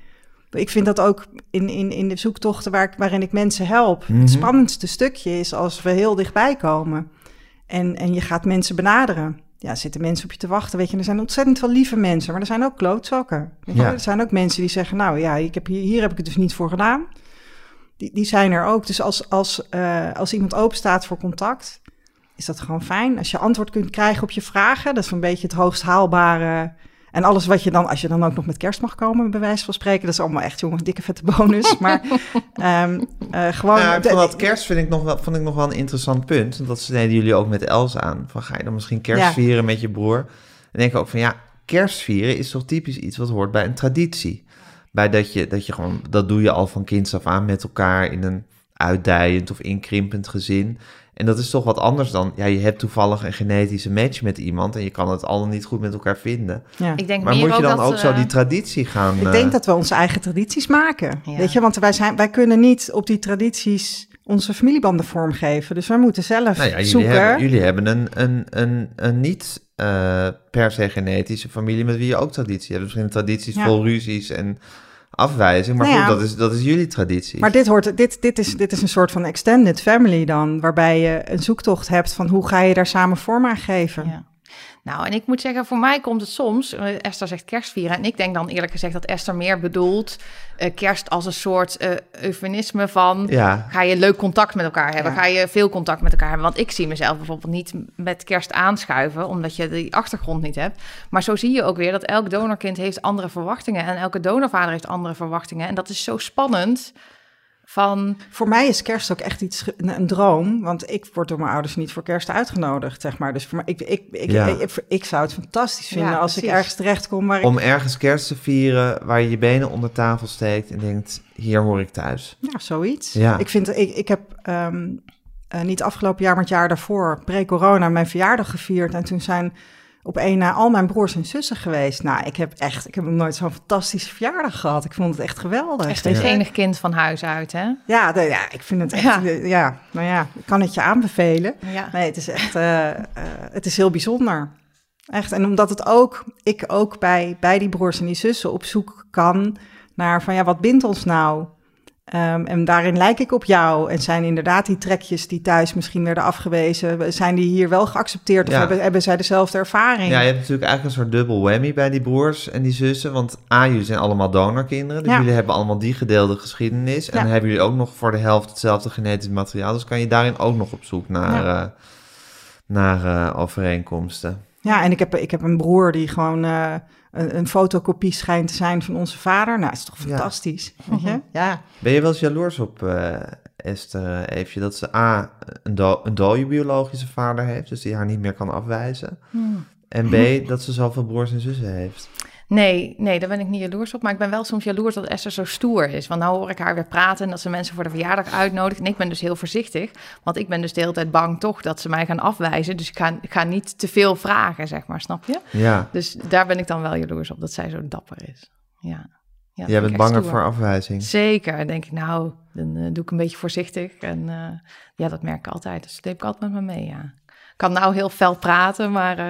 Ik vind dat ook in, in, in de zoektochten waar ik, waarin ik mensen help. Mhm. Het spannendste stukje is als we heel dichtbij komen. En, en je gaat mensen benaderen. Ja, zitten mensen op je te wachten. Weet je, er zijn ontzettend veel lieve mensen, maar er zijn ook klootzakken. Ja. Er zijn ook mensen die zeggen: Nou ja, ik heb hier, hier heb ik het dus niet voor gedaan. Die, die zijn er ook. Dus als, als, eh, als iemand open staat voor contact, is dat gewoon fijn. Als je antwoord kunt krijgen op je vragen, dat is een beetje het hoogst haalbare. En alles wat je dan, als je dan ook nog met kerst mag komen, bij wijze van spreken, dat is allemaal echt, jongens, dikke vette bonus. *laughs* Maar ehm, eh, gewoon. Nou, van dat kerst vind ik nog wel, vond ik nog wel een interessant punt. Want dat sneden jullie ook met Els aan. Van ga je dan misschien kerst Ja. vieren met je broer? En denk ik ook van ja, kerst vieren is toch typisch iets wat hoort bij een traditie. Bij dat je, dat je gewoon, dat doe je al van kinds af aan met elkaar in een uitdijend of inkrimpend gezin. En dat is toch wat anders dan, ja, je hebt toevallig een genetische match met iemand en je kan het al niet goed met elkaar vinden. ja. Ik denk Maar moet je dan ook zo eh, die traditie gaan... Ik eh, denk dat we onze eigen tradities maken. Ja. Weet je, want wij, zijn, wij kunnen niet op die tradities onze familiebanden vormgeven. Dus wij moeten zelf Nou ja, jullie zoeken. hebben, jullie hebben een, een, een, een niet eh, per se genetische familie met wie je ook traditie hebt. Misschien tradities Ja. vol ruzies en afwijzing. Maar Nou goed, dat is, dat is jullie traditie. Maar dit, hoort, dit, dit, is, dit is een soort van extended family dan, waarbij je een zoektocht hebt van hoe ga je daar samen vorm aan geven. Ja. Nou, en ik moet zeggen, voor mij komt het soms, eh, Esther zegt kerstvieren, en ik denk dan eerlijk gezegd dat Esther meer bedoelt eh, kerst als een soort eh, eufemisme van, Ja, ga je leuk contact met elkaar hebben, Ja. ga je veel contact met elkaar hebben. Want ik zie mezelf bijvoorbeeld niet met kerst aanschuiven, omdat je die achtergrond niet hebt. Maar zo zie je ook weer dat elk donorkind heeft andere verwachtingen en elke donorvader heeft andere verwachtingen. En dat is zo spannend van, Voor mij is kerst ook echt iets, een, een droom, want ik word door mijn ouders niet voor kerst uitgenodigd, zeg maar. Dus voor mij, ik, ik, ik, Ja. ik, ik, ik zou het fantastisch vinden Ja, als ik ergens terechtkom waar ik... om ergens kerst te vieren waar je je benen onder tafel steekt en denkt, hier hoor ik thuis. Ja, zoiets. Ja. Ik, vind, ik, ik heb ehm, eh, niet afgelopen jaar, maar het jaar daarvoor, pre-corona, mijn verjaardag gevierd. En toen zijn op één na al mijn broers en zussen geweest. Nou, ik heb echt, ik heb nog nooit zo'n fantastische verjaardag gehad. Ik vond het echt geweldig. echt het je? enig kind van huis uit, hè? Ja, de- ja, ik vind het echt, Ja. ja. ja, nou ja, ik kan het je aanbevelen. Ja. Nee, het is echt, eh, eh, het is heel bijzonder. Echt, en omdat het ook, ik ook bij, bij die broers en die zussen op zoek kan naar van ja, wat bindt ons nou? Ehm, en daarin lijk ik op jou. En zijn inderdaad die trekjes die thuis misschien werden afgewezen, zijn die hier wel geaccepteerd? Of Ja. hebben, hebben zij dezelfde ervaring? Ja, je hebt natuurlijk eigenlijk een soort dubbel whammy bij die broers en die zussen. Want A, jullie zijn allemaal donorkinderen. Dus Ja. jullie hebben allemaal die gedeelde geschiedenis. En Ja. hebben jullie ook nog voor de helft hetzelfde genetisch materiaal. Dus kan je daarin ook nog op zoek naar, eh, naar eh, overeenkomsten. Ja, en ik heb, ik heb een broer die gewoon eh, een, een fotocopie schijnt te zijn van onze vader. Nou, is toch Ja. fantastisch? Weet je? Ja. Ben je wel eens jaloers op eh, Esther Eefje dat ze A, een, do een dode biologische vader heeft, dus die haar niet meer kan afwijzen. En B, dat ze zoveel broers en zussen heeft. Nee, nee, daar ben ik niet jaloers op. Maar ik ben wel soms jaloers dat Esther zo stoer is. Want nou hoor ik haar weer praten en dat ze mensen voor de verjaardag uitnodigt. En ik ben dus heel voorzichtig. Want ik ben dus de hele tijd bang toch dat ze mij gaan afwijzen. Dus ik ga, ik ga niet te veel vragen, zeg maar, snap je? Ja, Dus daar ben ik dan wel jaloers op, dat zij zo dapper is. Ja. ja jij bent banger stoer. voor afwijzing. Zeker, dan denk ik, nou, dan eh, doe ik een beetje voorzichtig. En eh, ja, dat merk ik altijd. Dus dat neem ik altijd met me mee, ja. Ik kan nou heel fel praten, maar eh,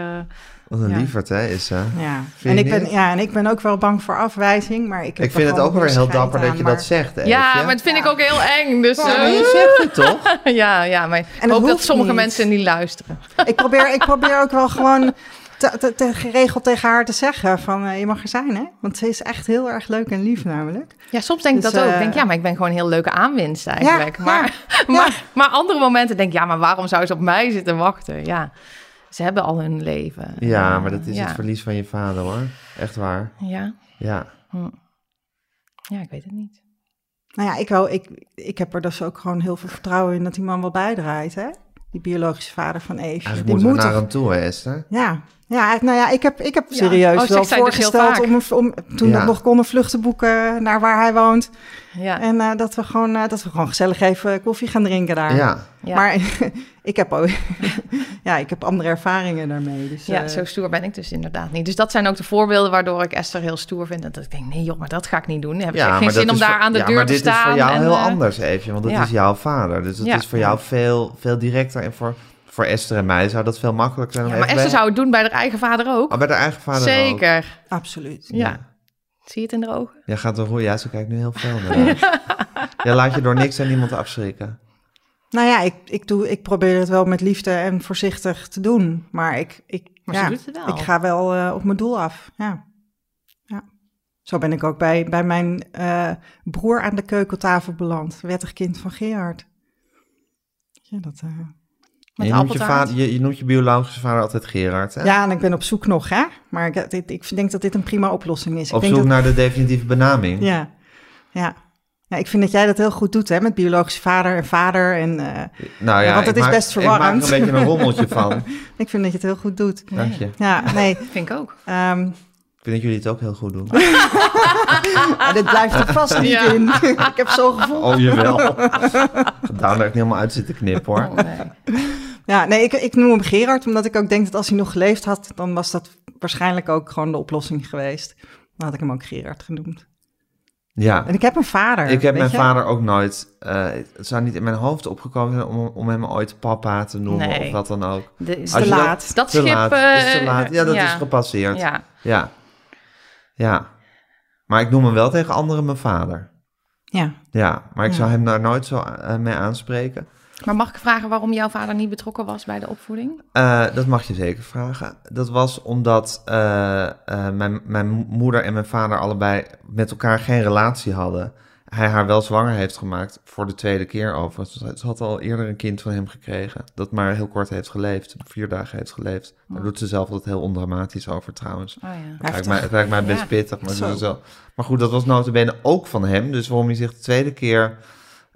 Wat een Ja. lieverd, hè, is ze. Ja. En ik, ben, ja, en ik ben ook wel bang voor afwijzing, maar ik heb Ik vind het ook wel heel scheid dapper dat je maar- dat zegt, Eefje. ja, maar het vind ik ook heel eng. Dus Ja, maar eh, je zegt het toch? *laughs* ja, ja, maar ik hoop dat sommige niet. mensen niet luisteren. Ik probeer, ik probeer ook wel gewoon te, te- te- geregeld tegen haar te zeggen van eh, je mag er zijn, hè? Want ze is echt heel erg leuk en lief namelijk. Ja, soms denk ik Dus, dat ook. Ik eh, denk, ja, maar ik ben gewoon een heel leuke aanwinst eigenlijk. Ja, maar, *laughs* maar, maar andere momenten denk ik, ja, maar waarom zou ze op mij zitten wachten? Ja, ze hebben al hun leven. Ja, Eh, maar dat is ja. het verlies van je vader, hoor. Echt waar. Ja, Ja. hm. ja, ik weet het niet. Nou ja, ik, hou, ik, ik heb er dus ook gewoon heel veel vertrouwen in dat die man wel bijdraait, hè? Die biologische vader van Eve. Eigenlijk die moeten we moet naar toch- hem toe, hè, Esther? Ja, Ja, nou ja, ik heb, ik heb Ja. serieus Oh, wel zegt zij dus voorgesteld om, om toen Ja. we nog konden vluchten boeken naar waar hij woont. Ja. En eh, dat, we gewoon, eh, dat we gewoon gezellig even koffie gaan drinken daar. Ja, Ja. Maar *laughs* ik, heb ook, *laughs* ja, ik heb andere ervaringen daarmee. Dus, Ja, eh, zo stoer ben ik dus inderdaad niet. Dus dat zijn ook de voorbeelden waardoor ik Esther heel stoer vind. En dat ik denk, nee joh, maar dat ga ik niet doen. Dan heb ik geen maar zin om daar voor- aan de ja, deur maar te dit staan. is voor jou en, heel anders, Eefje, want dat ja. is jouw vader. Dus het Ja. is voor jou veel, veel directer. En voor, voor Esther en mij zou dat veel makkelijker zijn. Ja, maar Esther bij- zou het doen bij haar eigen vader ook. Oh, bij de eigen vader ook. Zeker. Absoluut. Ja. Zie je het in de ogen? Jij gaat er ja, ze kijkt nu heel veel naar. haar. *laughs* Jij laat je door niks en niemand afschrikken. Nou ja, ik, ik, doe, ik probeer het wel met liefde en voorzichtig te doen. Maar ik, ik, Maar ja, ze doet het wel. ik ga wel eh, op mijn doel af. Ja. ja. Zo ben ik ook bij, bij mijn eh, broer aan de keukentafel beland. Wettig kind van Gerard. Ja, dat, eh, Met je, noemt je, vader, je, je noemt je biologische vader altijd Gerard, hè? ja, en ik ben op zoek nog, hè? Maar ik, ik, ik denk dat dit een prima oplossing is. Op ik denk zoek dat, naar de definitieve benaming. Ja, ja. Ja, ik vind dat jij dat heel goed doet, hè? Met biologische vader en vader. En eh, Nou ja, Ja, want het ik is maak- best Ik maak er verwarrend. een beetje een rommeltje van. *laughs* ik vind dat je het heel goed doet. Dank je. Ja, nee. Vind ik ook. ehm, Ik vind dat jullie het ook heel goed doen. *laughs* maar dit blijft er vast niet Ja. in. *laughs* ik heb zo'n gevoel. Oh, jawel. Daar heb ik niet helemaal uit zitten knippen, hoor. Oh, nee. Ja, nee, ik, ik noem hem Gerard, omdat ik ook denk dat als hij nog geleefd had, dan was dat waarschijnlijk ook gewoon de oplossing geweest. Dan had ik hem ook Gerard genoemd. Ja. En ik heb een vader. Ik heb mijn je? vader ook nooit... eh, het zou niet in mijn hoofd opgekomen zijn om, om hem ooit papa te noemen Nee. of wat dan ook. De, Is Als te dat- laat. dat te schip... laat. eh, is te laat. Ja, dat ja. is gepasseerd. Ja. Ja. Ja. Maar ik noem hem wel tegen anderen mijn vader. Ja. Ja, maar ik Ja. zou hem daar nooit zo eh, mee aanspreken. Maar mag ik vragen waarom jouw vader niet betrokken was bij de opvoeding? Eh, dat mag je zeker vragen. Dat was omdat eh, mijn, mijn moeder en mijn vader allebei met elkaar geen relatie hadden. Hij haar wel zwanger heeft gemaakt voor de tweede keer overigens. Ze had al eerder een kind van hem gekregen. Dat maar heel kort heeft geleefd. Vier dagen heeft geleefd. Daar doet ze zelf altijd heel ondramatisch over trouwens. Oh ja. Het lijkt mij, het lijkt mij best Ja. pittig. Maar, Zo. maar goed, dat was notabene ook van hem. Dus waarom hij zich de tweede keer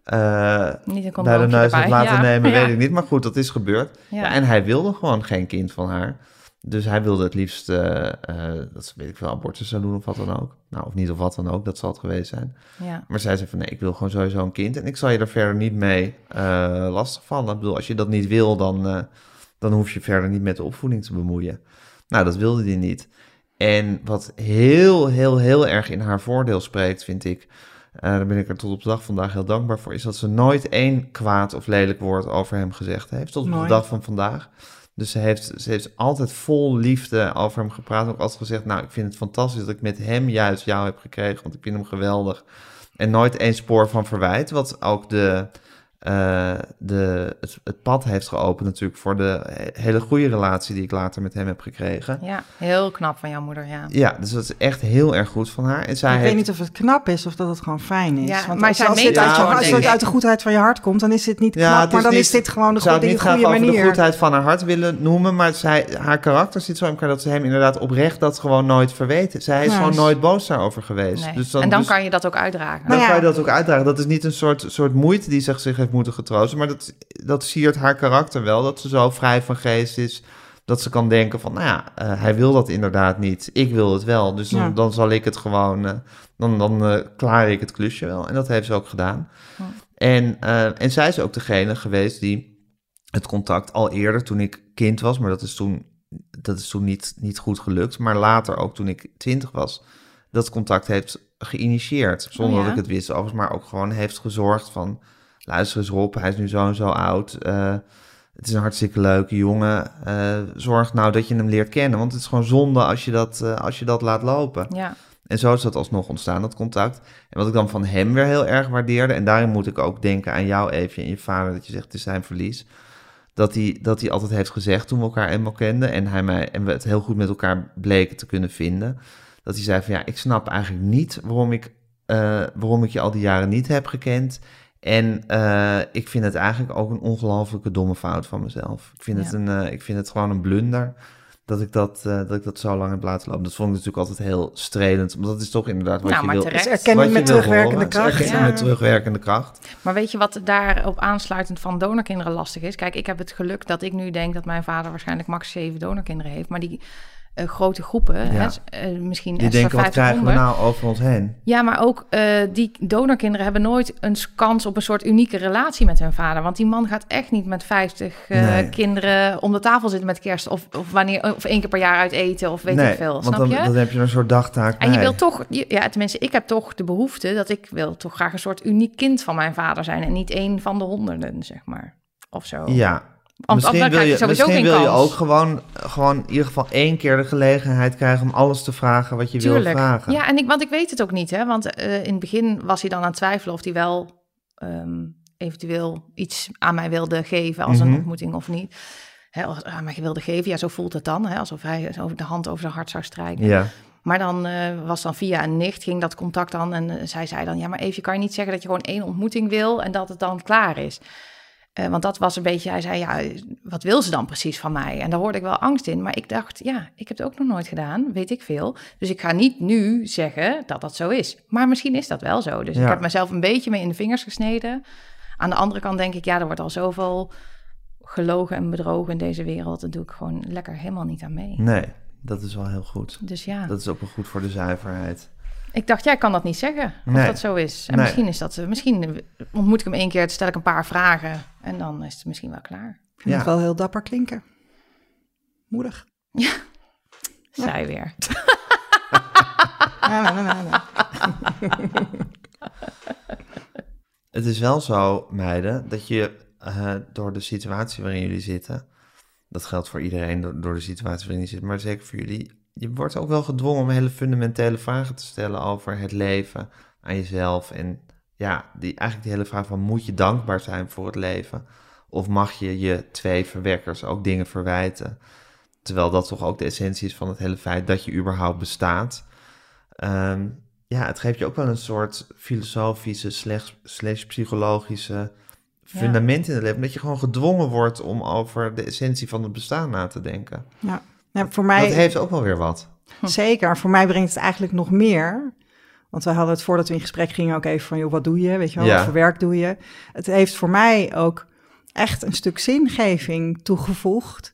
eh, Niet bij de neus heeft laten Ja. nemen, *laughs* weet ik niet. Maar goed, dat is gebeurd. En hij wilde gewoon geen kind van haar. Dus hij wilde het liefst, eh, eh, dat ze, weet ik veel, abortus zou doen of wat dan ook. Nou, of niet of wat dan ook, dat zal het geweest zijn. Ja. Maar zij zei van, nee, ik wil gewoon sowieso een kind. En ik zal je er verder niet mee eh lastig vallen. Ik bedoel, als je dat niet wil, dan, dan hoef je verder niet met de opvoeding te bemoeien. Nou, dat wilde hij niet. En wat heel, heel, heel erg in haar voordeel spreekt, vind ik... daar ben ik er tot op de dag vandaag heel dankbaar voor... is dat ze nooit één kwaad of lelijk woord over hem gezegd heeft. Tot op Mooi. de dag van vandaag. Dus ze heeft, ze heeft altijd vol liefde over hem gepraat. Ook altijd gezegd, nou, ik vind het fantastisch dat ik met hem juist jou heb gekregen. Want ik vind hem geweldig. En nooit één spoor van verwijt. Wat ook de, eh, de, het, het pad heeft geopend natuurlijk voor de he- hele goede relatie die ik later met hem heb gekregen. ja, heel knap van jouw moeder, ja. Ja, dus dat is echt heel erg goed van haar. En zij ik heeft... weet niet of het knap is of dat het gewoon fijn is. Ja, Want maar als, zij als meent dit het uit, als het uit de goedheid van je hart komt, dan is dit niet Ja, knap. het Maar dan niet- is dit gewoon de goede, niet goede de goedheid van haar hart willen noemen, maar zij, haar karakter zit zo in elkaar dat ze hem inderdaad oprecht dat gewoon nooit verweten. Zij is Ja. gewoon nooit boos daarover geweest. Nee. Dus dan, en dan dus- kan je dat ook uitdragen. dan Nou ja. kan je dat ook uitdragen. Dat is niet een soort, soort moeite die zich, zich heeft moeten getroosten, maar dat, dat siert haar karakter wel. Dat ze zo vrij van geest is, dat ze kan denken van, nou ja, eh, hij wil dat inderdaad niet. Ik wil het wel, dus dan, Ja. dan zal ik het gewoon, eh, dan, dan eh, klaar ik het klusje wel. En dat heeft ze ook gedaan. Ja. En, en zij is ook degene geweest die het contact al eerder, toen ik kind was, maar dat is toen, dat is toen niet, niet goed gelukt, maar later ook toen ik twintig was, dat contact heeft geïnitieerd. Zonder Oh ja? dat ik het wist overigens, maar ook gewoon heeft gezorgd van... luister eens Rob, hij is nu zo en zo oud. eh, het is een hartstikke leuke jongen. eh, zorg nou dat je hem leert kennen. Want het is gewoon zonde als je dat, eh, als je dat laat lopen. Ja, En zo is dat alsnog ontstaan, dat contact. En wat ik dan van hem weer heel erg waardeerde... en daarin moet ik ook denken aan jou, Eefje, en je vader... dat je zegt, het is zijn verlies... Dat hij, dat hij altijd heeft gezegd toen we elkaar eenmaal kenden... En, hij mij, en we het heel goed met elkaar bleken te kunnen vinden... dat hij zei van ja, ik snap eigenlijk niet waarom ik, waarom ik je al die jaren niet heb gekend... En eh, ik vind het eigenlijk ook een ongelofelijke domme fout van mezelf. Ik vind, het, een, eh, ik vind het gewoon een blunder. dat ik dat, eh, dat ik dat zo lang heb laten lopen. Dat vond ik natuurlijk altijd heel strelend. Want dat is toch inderdaad wat Nou, je maar wil. terecht. Dus erkenning met terugwerkende kracht. erkenning Ja. met terugwerkende kracht. Maar weet je wat daarop aansluitend van donorkinderen lastig is? Kijk, ik heb het geluk dat ik nu denk dat mijn vader waarschijnlijk max 7 donorkinderen heeft. Maar die eh, grote groepen, Ja. hè, eh, misschien Die denken, wat krijgen we 500. nou over ons heen? Ja, maar ook eh, die donorkinderen hebben nooit een kans op een soort unieke relatie met hun vader. Want die man gaat echt niet met 50 eh, Nee. kinderen om de tafel zitten met kerst. Of, of, wanneer, of één keer per jaar uit eten of weet nee, ik veel. want Snap dan, je? dan heb je een soort dagtaak En je wil toch, je- ja, tenminste, ik heb toch de behoefte dat ik wil toch graag een soort uniek kind van mijn vader zijn. En niet één van de honderden, zeg maar. Of zo. Ja, misschien dan wil je, je sowieso misschien geen wil je kans. ook gewoon, gewoon in ieder geval één keer de gelegenheid krijgen om alles te vragen wat je wil vragen. Ja, en ik, want ik weet het ook niet, hè. Want eh, in het begin was hij dan aan het twijfelen of hij wel ehm, eventueel iets aan mij wilde geven als Mhm. een ontmoeting of niet. Hè, als aan mij wilde geven, ja, zo voelt het dan. Hè, alsof hij de hand over zijn hart zou strijken. Ja. Maar dan eh, was dan via een nicht, ging dat contact dan. En eh, zij zei dan, ja, maar even, kan je niet zeggen dat je gewoon één ontmoeting wil en dat het dan klaar is. Eh, want dat was een beetje, hij zei, ja, wat wil ze dan precies van mij? En daar hoorde ik wel angst in. Maar ik dacht, ja, ik heb het ook nog nooit gedaan, weet ik veel. Dus ik ga niet nu zeggen dat dat zo is. Maar misschien is dat wel zo. Dus Ja. ik heb mezelf een beetje mee in de vingers gesneden. Aan de andere kant denk ik, ja, er wordt al zoveel gelogen en bedrogen in deze wereld. Dat doe ik gewoon lekker helemaal niet aan mee. Nee, dat is wel heel goed. Dus ja. Dat is ook wel goed voor de zuiverheid. Ik dacht, jij kan dat niet zeggen, of Nee. dat zo is. En Nee. misschien is dat, eh, misschien ontmoet ik hem één keer, stel ik een paar vragen en dan is het misschien wel klaar. Ik vind Ja. het wel heel dapper klinken. Moedig. Zij weer. *laughs* Ja, nee, nee. *laughs* Het is wel zo, meiden, dat je eh, door de situatie waarin jullie zitten, dat geldt voor iedereen door, door de situatie waarin je zit, maar zeker voor jullie, je wordt ook wel gedwongen om hele fundamentele vragen te stellen over het leven, aan jezelf. En ja, die, eigenlijk die hele vraag van moet je dankbaar zijn voor het leven? Of mag je je twee verwekkers ook dingen verwijten? Terwijl dat toch ook de essentie is van het hele feit dat je überhaupt bestaat. Ehm, ja, het geeft je ook wel een soort filosofische slash, slash psychologische fundament in het leven. Dat je gewoon gedwongen wordt om over de essentie van het bestaan na te denken. Ja. Ja, voor mij, Dat heeft ook wel weer wat. Zeker. Voor mij brengt het eigenlijk nog meer. Want we hadden het voordat we in gesprek gingen ook even van, joh, wat doe je? Weet je wel, Ja. wat voor werk doe je? Het heeft voor mij ook echt een stuk zingeving toegevoegd.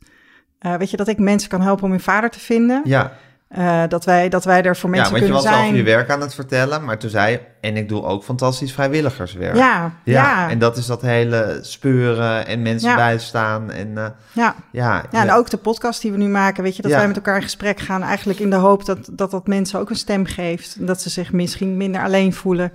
Eh, weet je, dat ik mensen kan helpen om hun vader te vinden. Ja, Eh, dat, wij, dat wij er voor ja mensen want je kunnen was zijn. over je werk aan het vertellen, maar toen zei je, en ik doe ook fantastisch vrijwilligerswerk. Ja, ja, En dat is dat hele speuren en mensen Ja. bijstaan. En uh, ja. ja, Ja, en ook de podcast die we nu maken, weet je, dat Ja. wij met elkaar in gesprek gaan, eigenlijk in de hoop dat, dat dat mensen ook een stem geeft. En dat ze zich misschien minder alleen voelen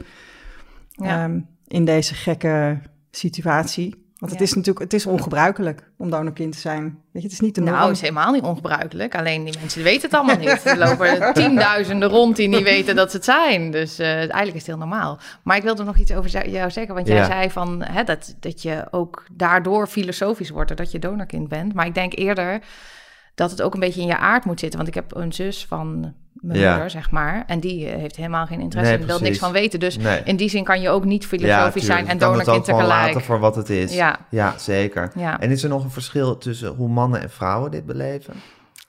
Ja. ehm, in deze gekke situatie. Want het Ja. is natuurlijk, het is ongebruikelijk om donorkind te zijn. Weet je, het is niet de norm. Nou, het is helemaal niet ongebruikelijk. Alleen die mensen weten het allemaal niet. Er lopen *laughs* tienduizenden rond die niet weten dat ze het zijn. Dus eh, eigenlijk is het heel normaal. Maar ik wilde nog iets over jou zeggen. Want jij Ja. zei van, hè, dat, dat je ook daardoor filosofisch wordt... doordat je donorkind bent. Maar ik denk eerder dat het ook een beetje in je aard moet zitten. Want ik heb een zus van mijn Ja. moeder, zeg maar. En die eh, heeft helemaal geen interesse Nee, en wil niks van weten. Dus Nee. in die zin kan je ook niet filosofisch zijn en donorkind tegelijk. laten voor wat het is. Ja. ja, zeker. Ja. En is er nog een verschil tussen hoe mannen en vrouwen dit beleven?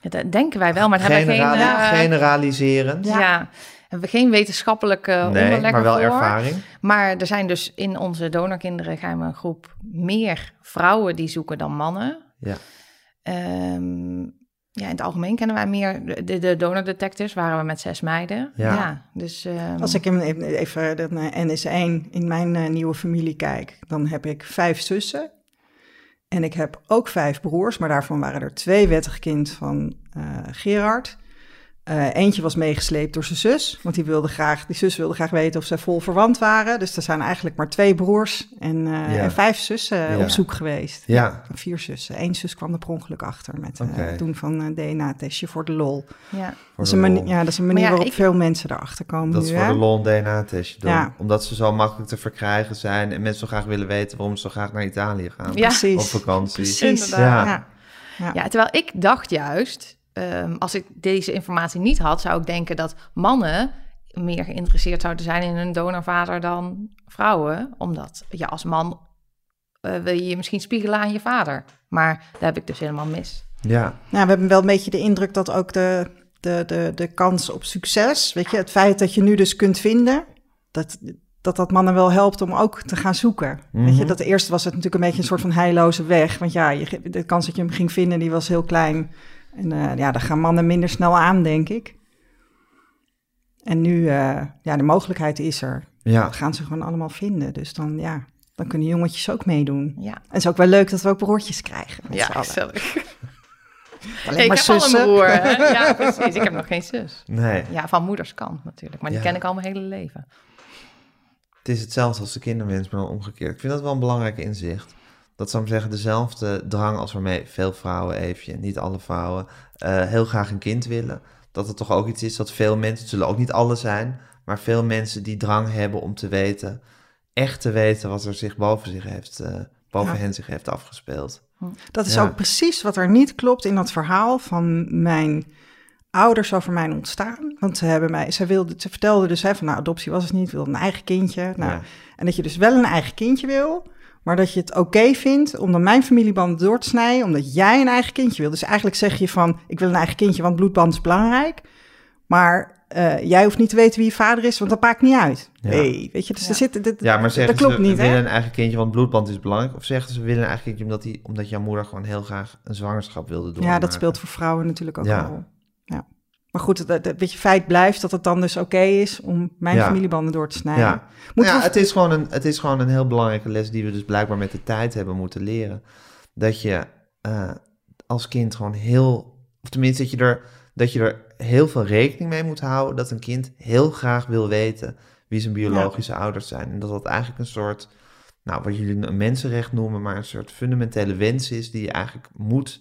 Ja, dat denken wij wel, maar daar hebben we geen... Eh, generaliserend? Ja. Hebben we geen wetenschappelijke nee, maar wel voor. ervaring. Maar er zijn dus in onze donorkinderen een groep meer vrouwen die zoeken dan mannen. Ja. Ehm, ja, in het algemeen kennen wij meer de, de donordetectives, waren we met zes meiden. Ja. dus ehm, Als ik hem even, even de NS1 in mijn eh, nieuwe familie kijk, dan heb ik vijf zussen. En ik heb ook vijf broers, maar daarvan waren er twee wettig kind van eh, Gerard. Eh, eentje was meegesleept door zijn zus, want die, wilde graag, die zus wilde graag weten of zij vol verwant waren. Dus er zijn eigenlijk maar twee broers en, eh, Ja. en vijf zussen Ja. op zoek geweest. Ja, Vier zussen. Eén zus kwam er per ongeluk achter met eh, Oké. het doen van een DNA-testje voor de lol. ja. voor Dat is, de een mani- lol. ja, dat is een manier ja, waarop ik- veel mensen erachter komen Dat nu. is voor hè? de lol een DNA-testje doen. Ja. Omdat ze zo makkelijk te verkrijgen zijn en mensen zo graag willen weten waarom ze zo graag naar Italië gaan. Ja. Precies. Op vakantie. Precies. Ja. Ja, terwijl ik dacht juist, ehm, als ik deze informatie niet had, zou ik denken dat mannen meer geïnteresseerd zouden zijn in hun donorvader dan vrouwen. Omdat je als man eh, wil je je misschien spiegelen aan je vader. Maar daar heb ik dus helemaal mis. Ja, Nou, we hebben wel een beetje de indruk dat ook de, de, de, de kans op succes, weet je, het feit dat je nu dus kunt vinden, dat dat, dat mannen wel helpt om ook te gaan zoeken. Weet je, dat eerst was het natuurlijk een beetje een soort van heilloze weg, want ja, je, de kans dat je hem ging vinden, die was heel klein. En eh, ja, daar gaan mannen minder snel aan, denk ik. En nu, eh, ja, de mogelijkheid is er. ja. We gaan ze gewoon allemaal vinden. Dus dan, ja, dan kunnen jongetjes ook meedoen. Ja, En het is ook wel leuk dat we ook broertjes krijgen. ja gezellig. *laughs* Alleen ik maar heb al een zussen. broer. hè? *laughs* Ja, precies. Ik heb nog geen zus. Nee, Ja, van moederskant natuurlijk. Maar die Ja. ken ik al mijn hele leven. het is hetzelfde als de kinderwens, maar omgekeerd. Ik vind dat wel een belangrijk inzicht. Dat zou ik zeggen, dezelfde drang als waarmee veel vrouwen, even, niet alle vrouwen, eh, heel graag een kind willen. Dat het toch ook iets is dat veel mensen, het zullen ook niet alle zijn, maar veel mensen die drang hebben om te weten, echt te weten wat er zich boven, zich heeft, eh, boven Ja. hen zich heeft afgespeeld. Dat is Ja. ook precies wat er niet klopt in dat verhaal van mijn ouders over mijn ontstaan. Want ze, hebben mij, ze, wilde, ze vertelden dus hè, van nou, adoptie was het niet, wilde een eigen kindje. Nou, Ja. En dat je dus wel een eigen kindje wil, maar dat je het oké vindt om dan mijn familieband door te snijden, omdat jij een eigen kindje wil. Dus eigenlijk zeg je van, ik wil een eigen kindje, want bloedband is belangrijk. Maar eh, jij hoeft niet te weten wie je vader is, want dat maakt niet uit. Ja. Nee, weet je, dus Ja. er zit, dit, Ja, maar zeggen dat klopt ze, niet, we hè? willen een eigen kindje, want bloedband is belangrijk. Of zeggen ze, we willen een eigen kindje omdat, die, omdat jouw moeder gewoon heel graag een zwangerschap wilde doen. Ja, dat speelt voor vrouwen natuurlijk ook Ja. een rol. Ja. Maar goed, het, het, het beetje feit blijft dat het dan dus oké is om mijn Ja. familiebanden door te snijden. Ja, Nou ja we- het, is gewoon een, het is gewoon een heel belangrijke les die we dus blijkbaar met de tijd hebben moeten leren. Dat je eh, als kind gewoon heel, of tenminste dat je, er, dat je er heel veel rekening mee moet houden dat een kind heel graag wil weten wie zijn biologische ouders zijn. En dat dat eigenlijk een soort, nou wat jullie een mensenrecht noemen, maar een soort fundamentele wens is die je eigenlijk moet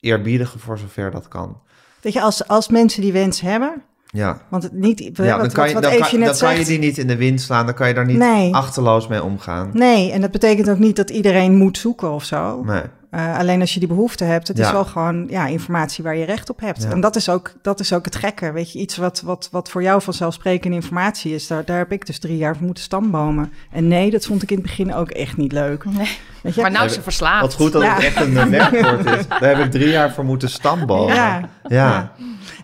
eerbiedigen voor zover dat kan. Weet je, als, als mensen die wens hebben, Ja. want het niet, Ja, wat, dan wat, kan je, wat dan kan, net dan kan je die niet in de wind slaan, dan kan je daar niet Nee. achterloos mee omgaan. Nee, en dat betekent ook niet dat iedereen moet zoeken of zo. Nee. Eh, alleen als je die behoefte hebt, het is wel gewoon ja, informatie waar je recht op hebt. Ja. En dat is, ook, dat is ook het gekke. Weet je, iets wat, wat, wat voor jou vanzelfsprekende informatie is, daar, daar heb ik dus drie jaar voor moeten stambomen. En nee, dat vond ik in het begin ook echt niet leuk. Nee. Weet je? Maar nou is ze verslaafd. Wat goed dat Ja. het echt een werkwoord is. Daar heb ik drie jaar voor moeten stambomen. Ja. Ja.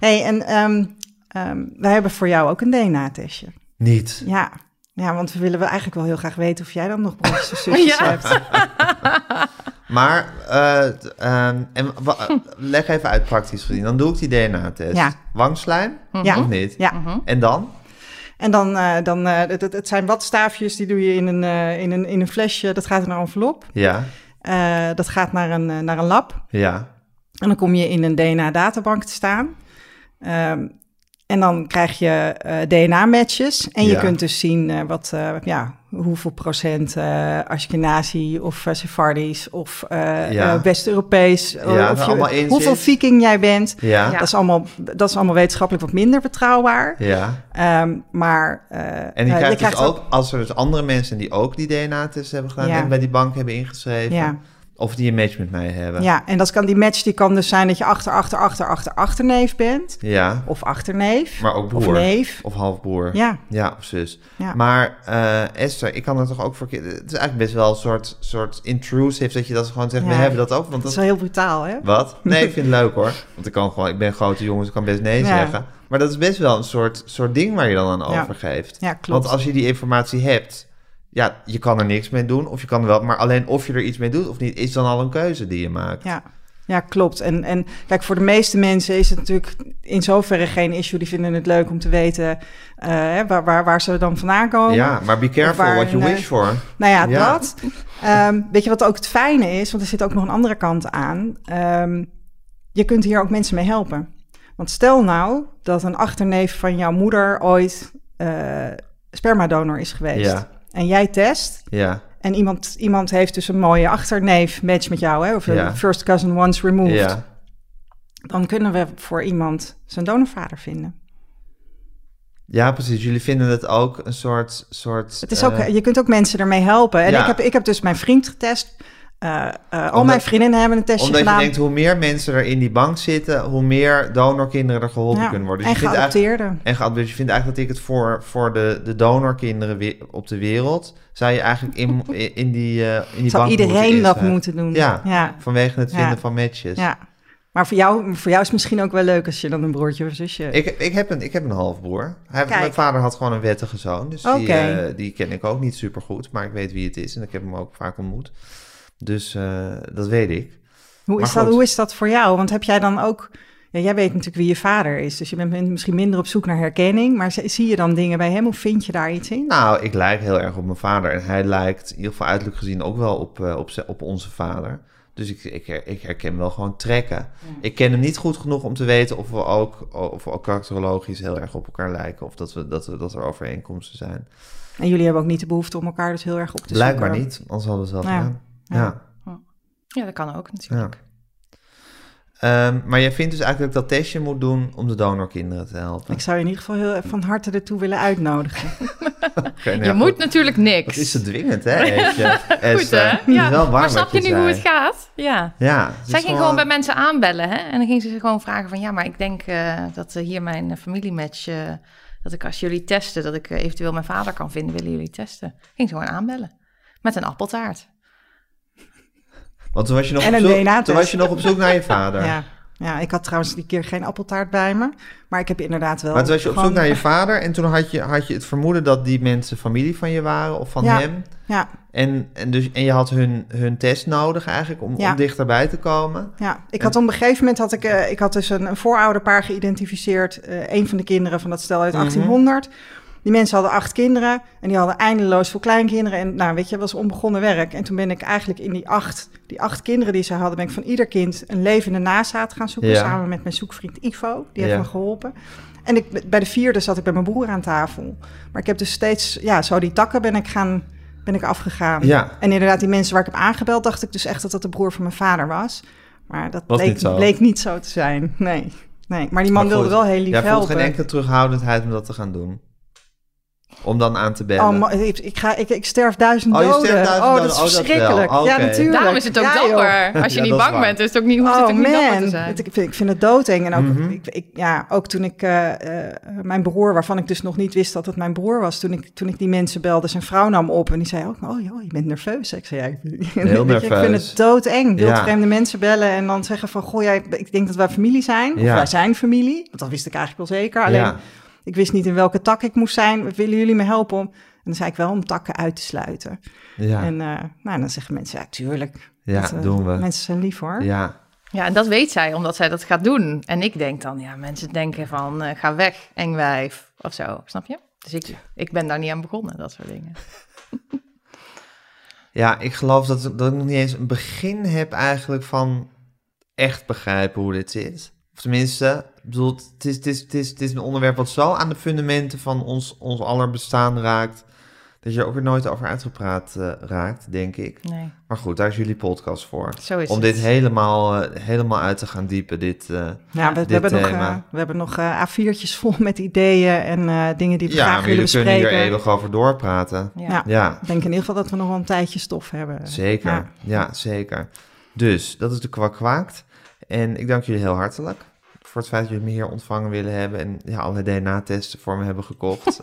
hey, en ehm, ehm, wij hebben voor jou ook een DNA-testje. Niet. Ja. ja, want we willen wel eigenlijk wel heel graag weten of jij dan nog broertjes of *laughs* zusjes Ja. hebt. Maar, eh, ehm, en, eh, *laughs* leg even uit praktisch gezien. Dan doe ik die DNA-test. Ja. Wangslijm? Ja. Of niet? Ja, En dan? en dan, eh, dan eh, het, zijn watstaafjes, die doe je in een, eh, in een, in een flesje, dat gaat in een envelop. Ja. Eh, dat gaat naar een, naar een lab. Ja. En dan kom je in een DNA-databank te staan. Ehm, en dan krijg je eh, DNA-matches. En je Ja. kunt dus zien eh, wat, eh, ja, hoeveel procent eh Ashkenazi of uh, Sephardisch of Ja. eh, West-Europees. Ja, of je- allemaal in hoeveel zit. viking jij bent. Ja. Ja. Ja. Dat, is allemaal, dat is allemaal wetenschappelijk wat minder betrouwbaar. Ehm, maar eh, En die je krijgt dus krijgt ook, als er dus andere mensen die ook die DNA-test hebben gedaan Ja. en bij die bank hebben ingeschreven, Ja. Of die een match met mij hebben. Ja, en dat kan, die match die kan dus zijn dat je achter, achter, achter, achter, achterneef bent. Ja. Of achterneef. Maar ook broer. Of neef. Of halfbroer. Ja, Ja, of zus. Ja. Maar eh, Esther, ik kan er toch ook voor... Het is eigenlijk best wel een soort, soort intrusive dat je dat gewoon zegt, we hebben dat ook. Want dat dat, is wel heel brutaal, hè? Wat? Nee, ik *laughs* vind het leuk hoor. Want ik kan gewoon, ik ben grote jongen, dus ik kan best nee Ja. zeggen. Maar dat is best wel een soort, soort ding waar je dan aan overgeeft. Ja, klopt. Want als je die informatie hebt, ja, je kan er niks mee doen. Of je kan er wel, maar alleen of je er iets mee doet of niet, is dan al een keuze die je maakt. Ja, ja klopt. En, en kijk, voor de meeste mensen is het natuurlijk in zoverre geen issue. Die vinden het leuk om te weten eh, waar, waar, waar ze dan vandaan komen. Ja, maar be careful waar what you een, wish for. Nou ja, Ja. dat. Ehm, weet je wat ook het fijne is? Want er zit ook nog een andere kant aan. Ehm, je kunt hier ook mensen mee helpen. Want stel nou dat een achterneef van jouw moeder ooit eh spermadonor is geweest. Ja. En jij test. Ja, En iemand, iemand heeft dus een mooie achterneef match met jou. Hè? Of Ja. first cousin once removed. ja. Dan kunnen we voor iemand zijn donorvader vinden. Ja, precies. Jullie vinden het ook een soort... soort Het is eh, ook, je kunt ook mensen ermee helpen. En Ja. ik, heb, ik heb dus mijn vriend getest. Eh, eh, al Omdat- mijn vriendinnen hebben een testje Omdat je gedaan. denkt, hoe meer mensen er in die bank zitten, hoe meer donorkinderen er geholpen Ja, kunnen worden. en Dus je eigenlijk, geadopteerden. en geadopteerd. Dus je vindt eigenlijk dat ik het voor, voor de, de donorkinderen op de wereld, zou je eigenlijk in, *laughs* in die, eh in die Zou bank moeten iedereen dat moeten doen. Ja. ja. Vanwege het vinden Ja. van matches. ja. Maar voor jou, voor jou is het misschien ook wel leuk als je dan een broertje of zusje... Ik, ik, heb een, ik heb een halfbroer. Hij, Kijk. mijn vader had gewoon een wettige zoon. Dus die, die ken ik ook niet super goed. Maar ik weet wie het is. En ik heb hem ook vaak ontmoet. Dus eh, dat weet ik. Hoe is, dat, hoe is dat voor jou? Want heb jij dan ook... Ja, jij weet natuurlijk wie je vader is, dus je bent misschien minder op zoek naar herkenning. Maar zie je dan dingen bij hem of vind je daar iets in? Nou, ik lijk heel erg op mijn vader. En hij lijkt in ieder geval uiterlijk gezien ook wel op, eh, op, op onze vader. Dus ik, ik, ik herken wel gewoon trekken. Ik ken hem niet goed genoeg om te weten of we ook, of we ook karakterologisch heel erg op elkaar lijken. Of dat, we, dat, we, dat er overeenkomsten zijn. En jullie hebben ook niet de behoefte om elkaar dus heel erg op te Blijkbaar zoeken. niet, anders hadden we het wel Ja. gedaan. Ja. Ja. Ja, dat kan ook natuurlijk. Ja. Ehm, maar jij vindt dus eigenlijk dat testje moet doen om de donorkinderen te helpen. Ik zou je in ieder geval heel van harte ertoe willen uitnodigen. *laughs* Oké, nou Je ja, moet goed. natuurlijk niks. Wat is het dwingend, hè? *laughs* Eetje? Goed, Esther. hè? Het is Ja. wel warm maar snap je nu hoe het gaat? Ja. Ja. het Zij ging gewoon bij mensen aanbellen, hè? En dan ging ze gewoon vragen van... ja, maar ik denk eh, dat eh, hier mijn eh, familiematch... eh, dat ik als jullie testen, dat ik eventueel mijn vader kan vinden... willen jullie testen? Ging ze gewoon aanbellen. Met een appeltaart. Want toen was je nog, En op zoek, toen was je nog op zoek naar je vader. *laughs* Ja. ja, ik had trouwens die keer geen appeltaart bij me. Maar ik heb inderdaad wel... Maar toen was je op zoek naar je vader en toen had je, had je het vermoeden dat die mensen familie van je waren of van Ja. hem. Ja, En, en, dus, en je had hun, hun test nodig eigenlijk om, Ja. om dichterbij te komen. ja, ik had op een gegeven moment had ik, eh, ik had dus een, een voorouderpaar geïdentificeerd. eh een van de kinderen van dat stel uit Mhm. 1800. Die mensen hadden acht kinderen en die hadden eindeloos veel kleinkinderen. En nou, weet je, was onbegonnen werk. En toen ben ik eigenlijk in die acht, die acht kinderen die ze hadden, ben ik van ieder kind een levende nazaat gaan zoeken. Ja. Samen met mijn zoekvriend Ivo, die heeft me geholpen. En ik, bij de vierde zat ik bij mijn broer aan tafel. Maar ik heb dus steeds, ja, zo die takken ben ik gaan, ben ik afgegaan. Ja. En inderdaad, die mensen waar ik heb aangebeld, dacht ik dus echt dat dat de broer van mijn vader was. Maar dat Was bleek, niet zo. bleek niet zo te zijn. Nee. nee. Maar die man Maar wilde wel heel lief Jij voelt helpen. geen enkele terughoudendheid om dat te gaan doen. Om dan aan te bellen. Oh, ik, ik, ga, ik, ik sterf duizend Oh, je doden. sterft duizend oh, doden. dat is Oh, dat wel. verschrikkelijk. Ja, natuurlijk. Daarom is het ook Ja, dapper. Als je Ja, niet is bang waar. bent, is het ook niet, hoeft het Oh ook niet dapper te man, zijn. Het- ik, vind, ik vind het doodeng. En ook, Mhm. ik, ik, ja, ook toen ik eh, eh, mijn broer, waarvan ik dus nog niet wist dat het mijn broer was, toen ik, toen ik die mensen belde, zijn vrouw nam op en die zei ook, oh joh, je bent nerveus. Ik zei, ja, ik, Heel *laughs* ik vind nerveus. het doodeng. Ja. Wildvreemde mensen bellen en dan zeggen van, goh, jij, ik denk dat wij familie zijn. Of wij zijn familie. Want dat wist ik eigenlijk wel zeker. Alleen, Ja. Ik wist niet in welke tak ik moest zijn. Willen jullie me helpen om... En dan zei ik wel om takken uit te sluiten. Ja, En eh, nou, dan zeggen mensen, ja, tuurlijk. ja Dat, eh, doen we. Mensen zijn lief hoor. Ja. Ja, en dat weet zij, omdat zij dat gaat doen. En ik denk dan, ja, mensen denken van, eh, ga weg, eng wijf, of zo, snap je? Dus ik, ik ben daar niet aan begonnen, dat soort dingen. *laughs* ja, ik geloof dat, dat ik nog niet eens een begin heb eigenlijk van echt begrijpen hoe dit zit. Of tenminste, bedoel, het is, het, is, het, is, het is een onderwerp wat zo aan de fundamenten van ons, ons aller bestaan raakt, dat je er ook weer nooit over uitgepraat eh, raakt, denk ik. Nee, Maar goed, daar is jullie podcast voor. zo is Om het. dit helemaal, eh, helemaal uit te gaan diepen, dit... eh, Ja, we, hebben nog, thema. we hebben nog eh, A4'tjes vol met ideeën en dingen die we ja, graag willen jullie kunnen hier bespreken. eeuwig over doorpraten. Ja. Ja. Ja, Ik denk in ieder geval dat we nog wel een tijdje stof hebben. zeker. Ja. Ja. zeker. Dus, dat is de kwak kwaakt. En ik dank jullie heel hartelijk voor het feit dat jullie me hier ontvangen willen hebben en ja, allerlei DNA-testen voor me hebben gekocht.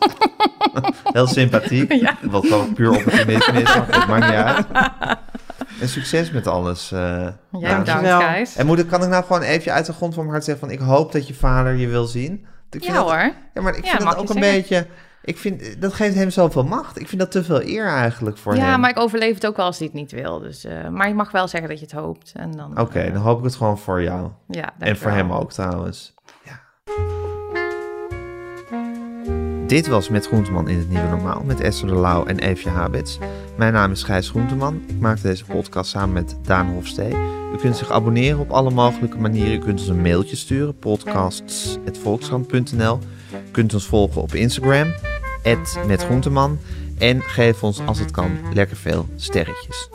*laughs* heel sympathiek. Ja. Wat gewoon puur opportunisme is, maar het maakt niet uit. *laughs* En succes met alles. eh Jij Naas. bedankt, Dankjewel. Gijs. En moet ik, kan ik nou gewoon even uit de grond van mijn hart zeggen van... ik hoop dat je vader je wil zien? Ik vind Ja dat, hoor. Ja, maar ik Ja, vind dat ook een zeggen. beetje... Ik vind, dat geeft hem zoveel macht. Ik vind dat te veel eer eigenlijk voor Ja, hem. maar ik overleef het ook wel als hij het niet wil. Dus, eh, maar je mag wel zeggen dat je het hoopt. Oké, eh, dan hoop ik het gewoon voor jou. ja, En voor hem ook trouwens. Ja. Dit was Met Groenteman in het Nieuwe Normaal met Esther de Lauw en Eefje Habits. Mijn naam is Gijs Groenteman. Ik maak deze podcast samen met Daan Hofstee. U kunt zich abonneren op alle mogelijke manieren. U kunt ons een mailtje sturen, podcasts.volkskrant.nl. Kunt ons volgen op Instagram, @metgroenteman. En geef ons, als het kan, lekker veel sterretjes.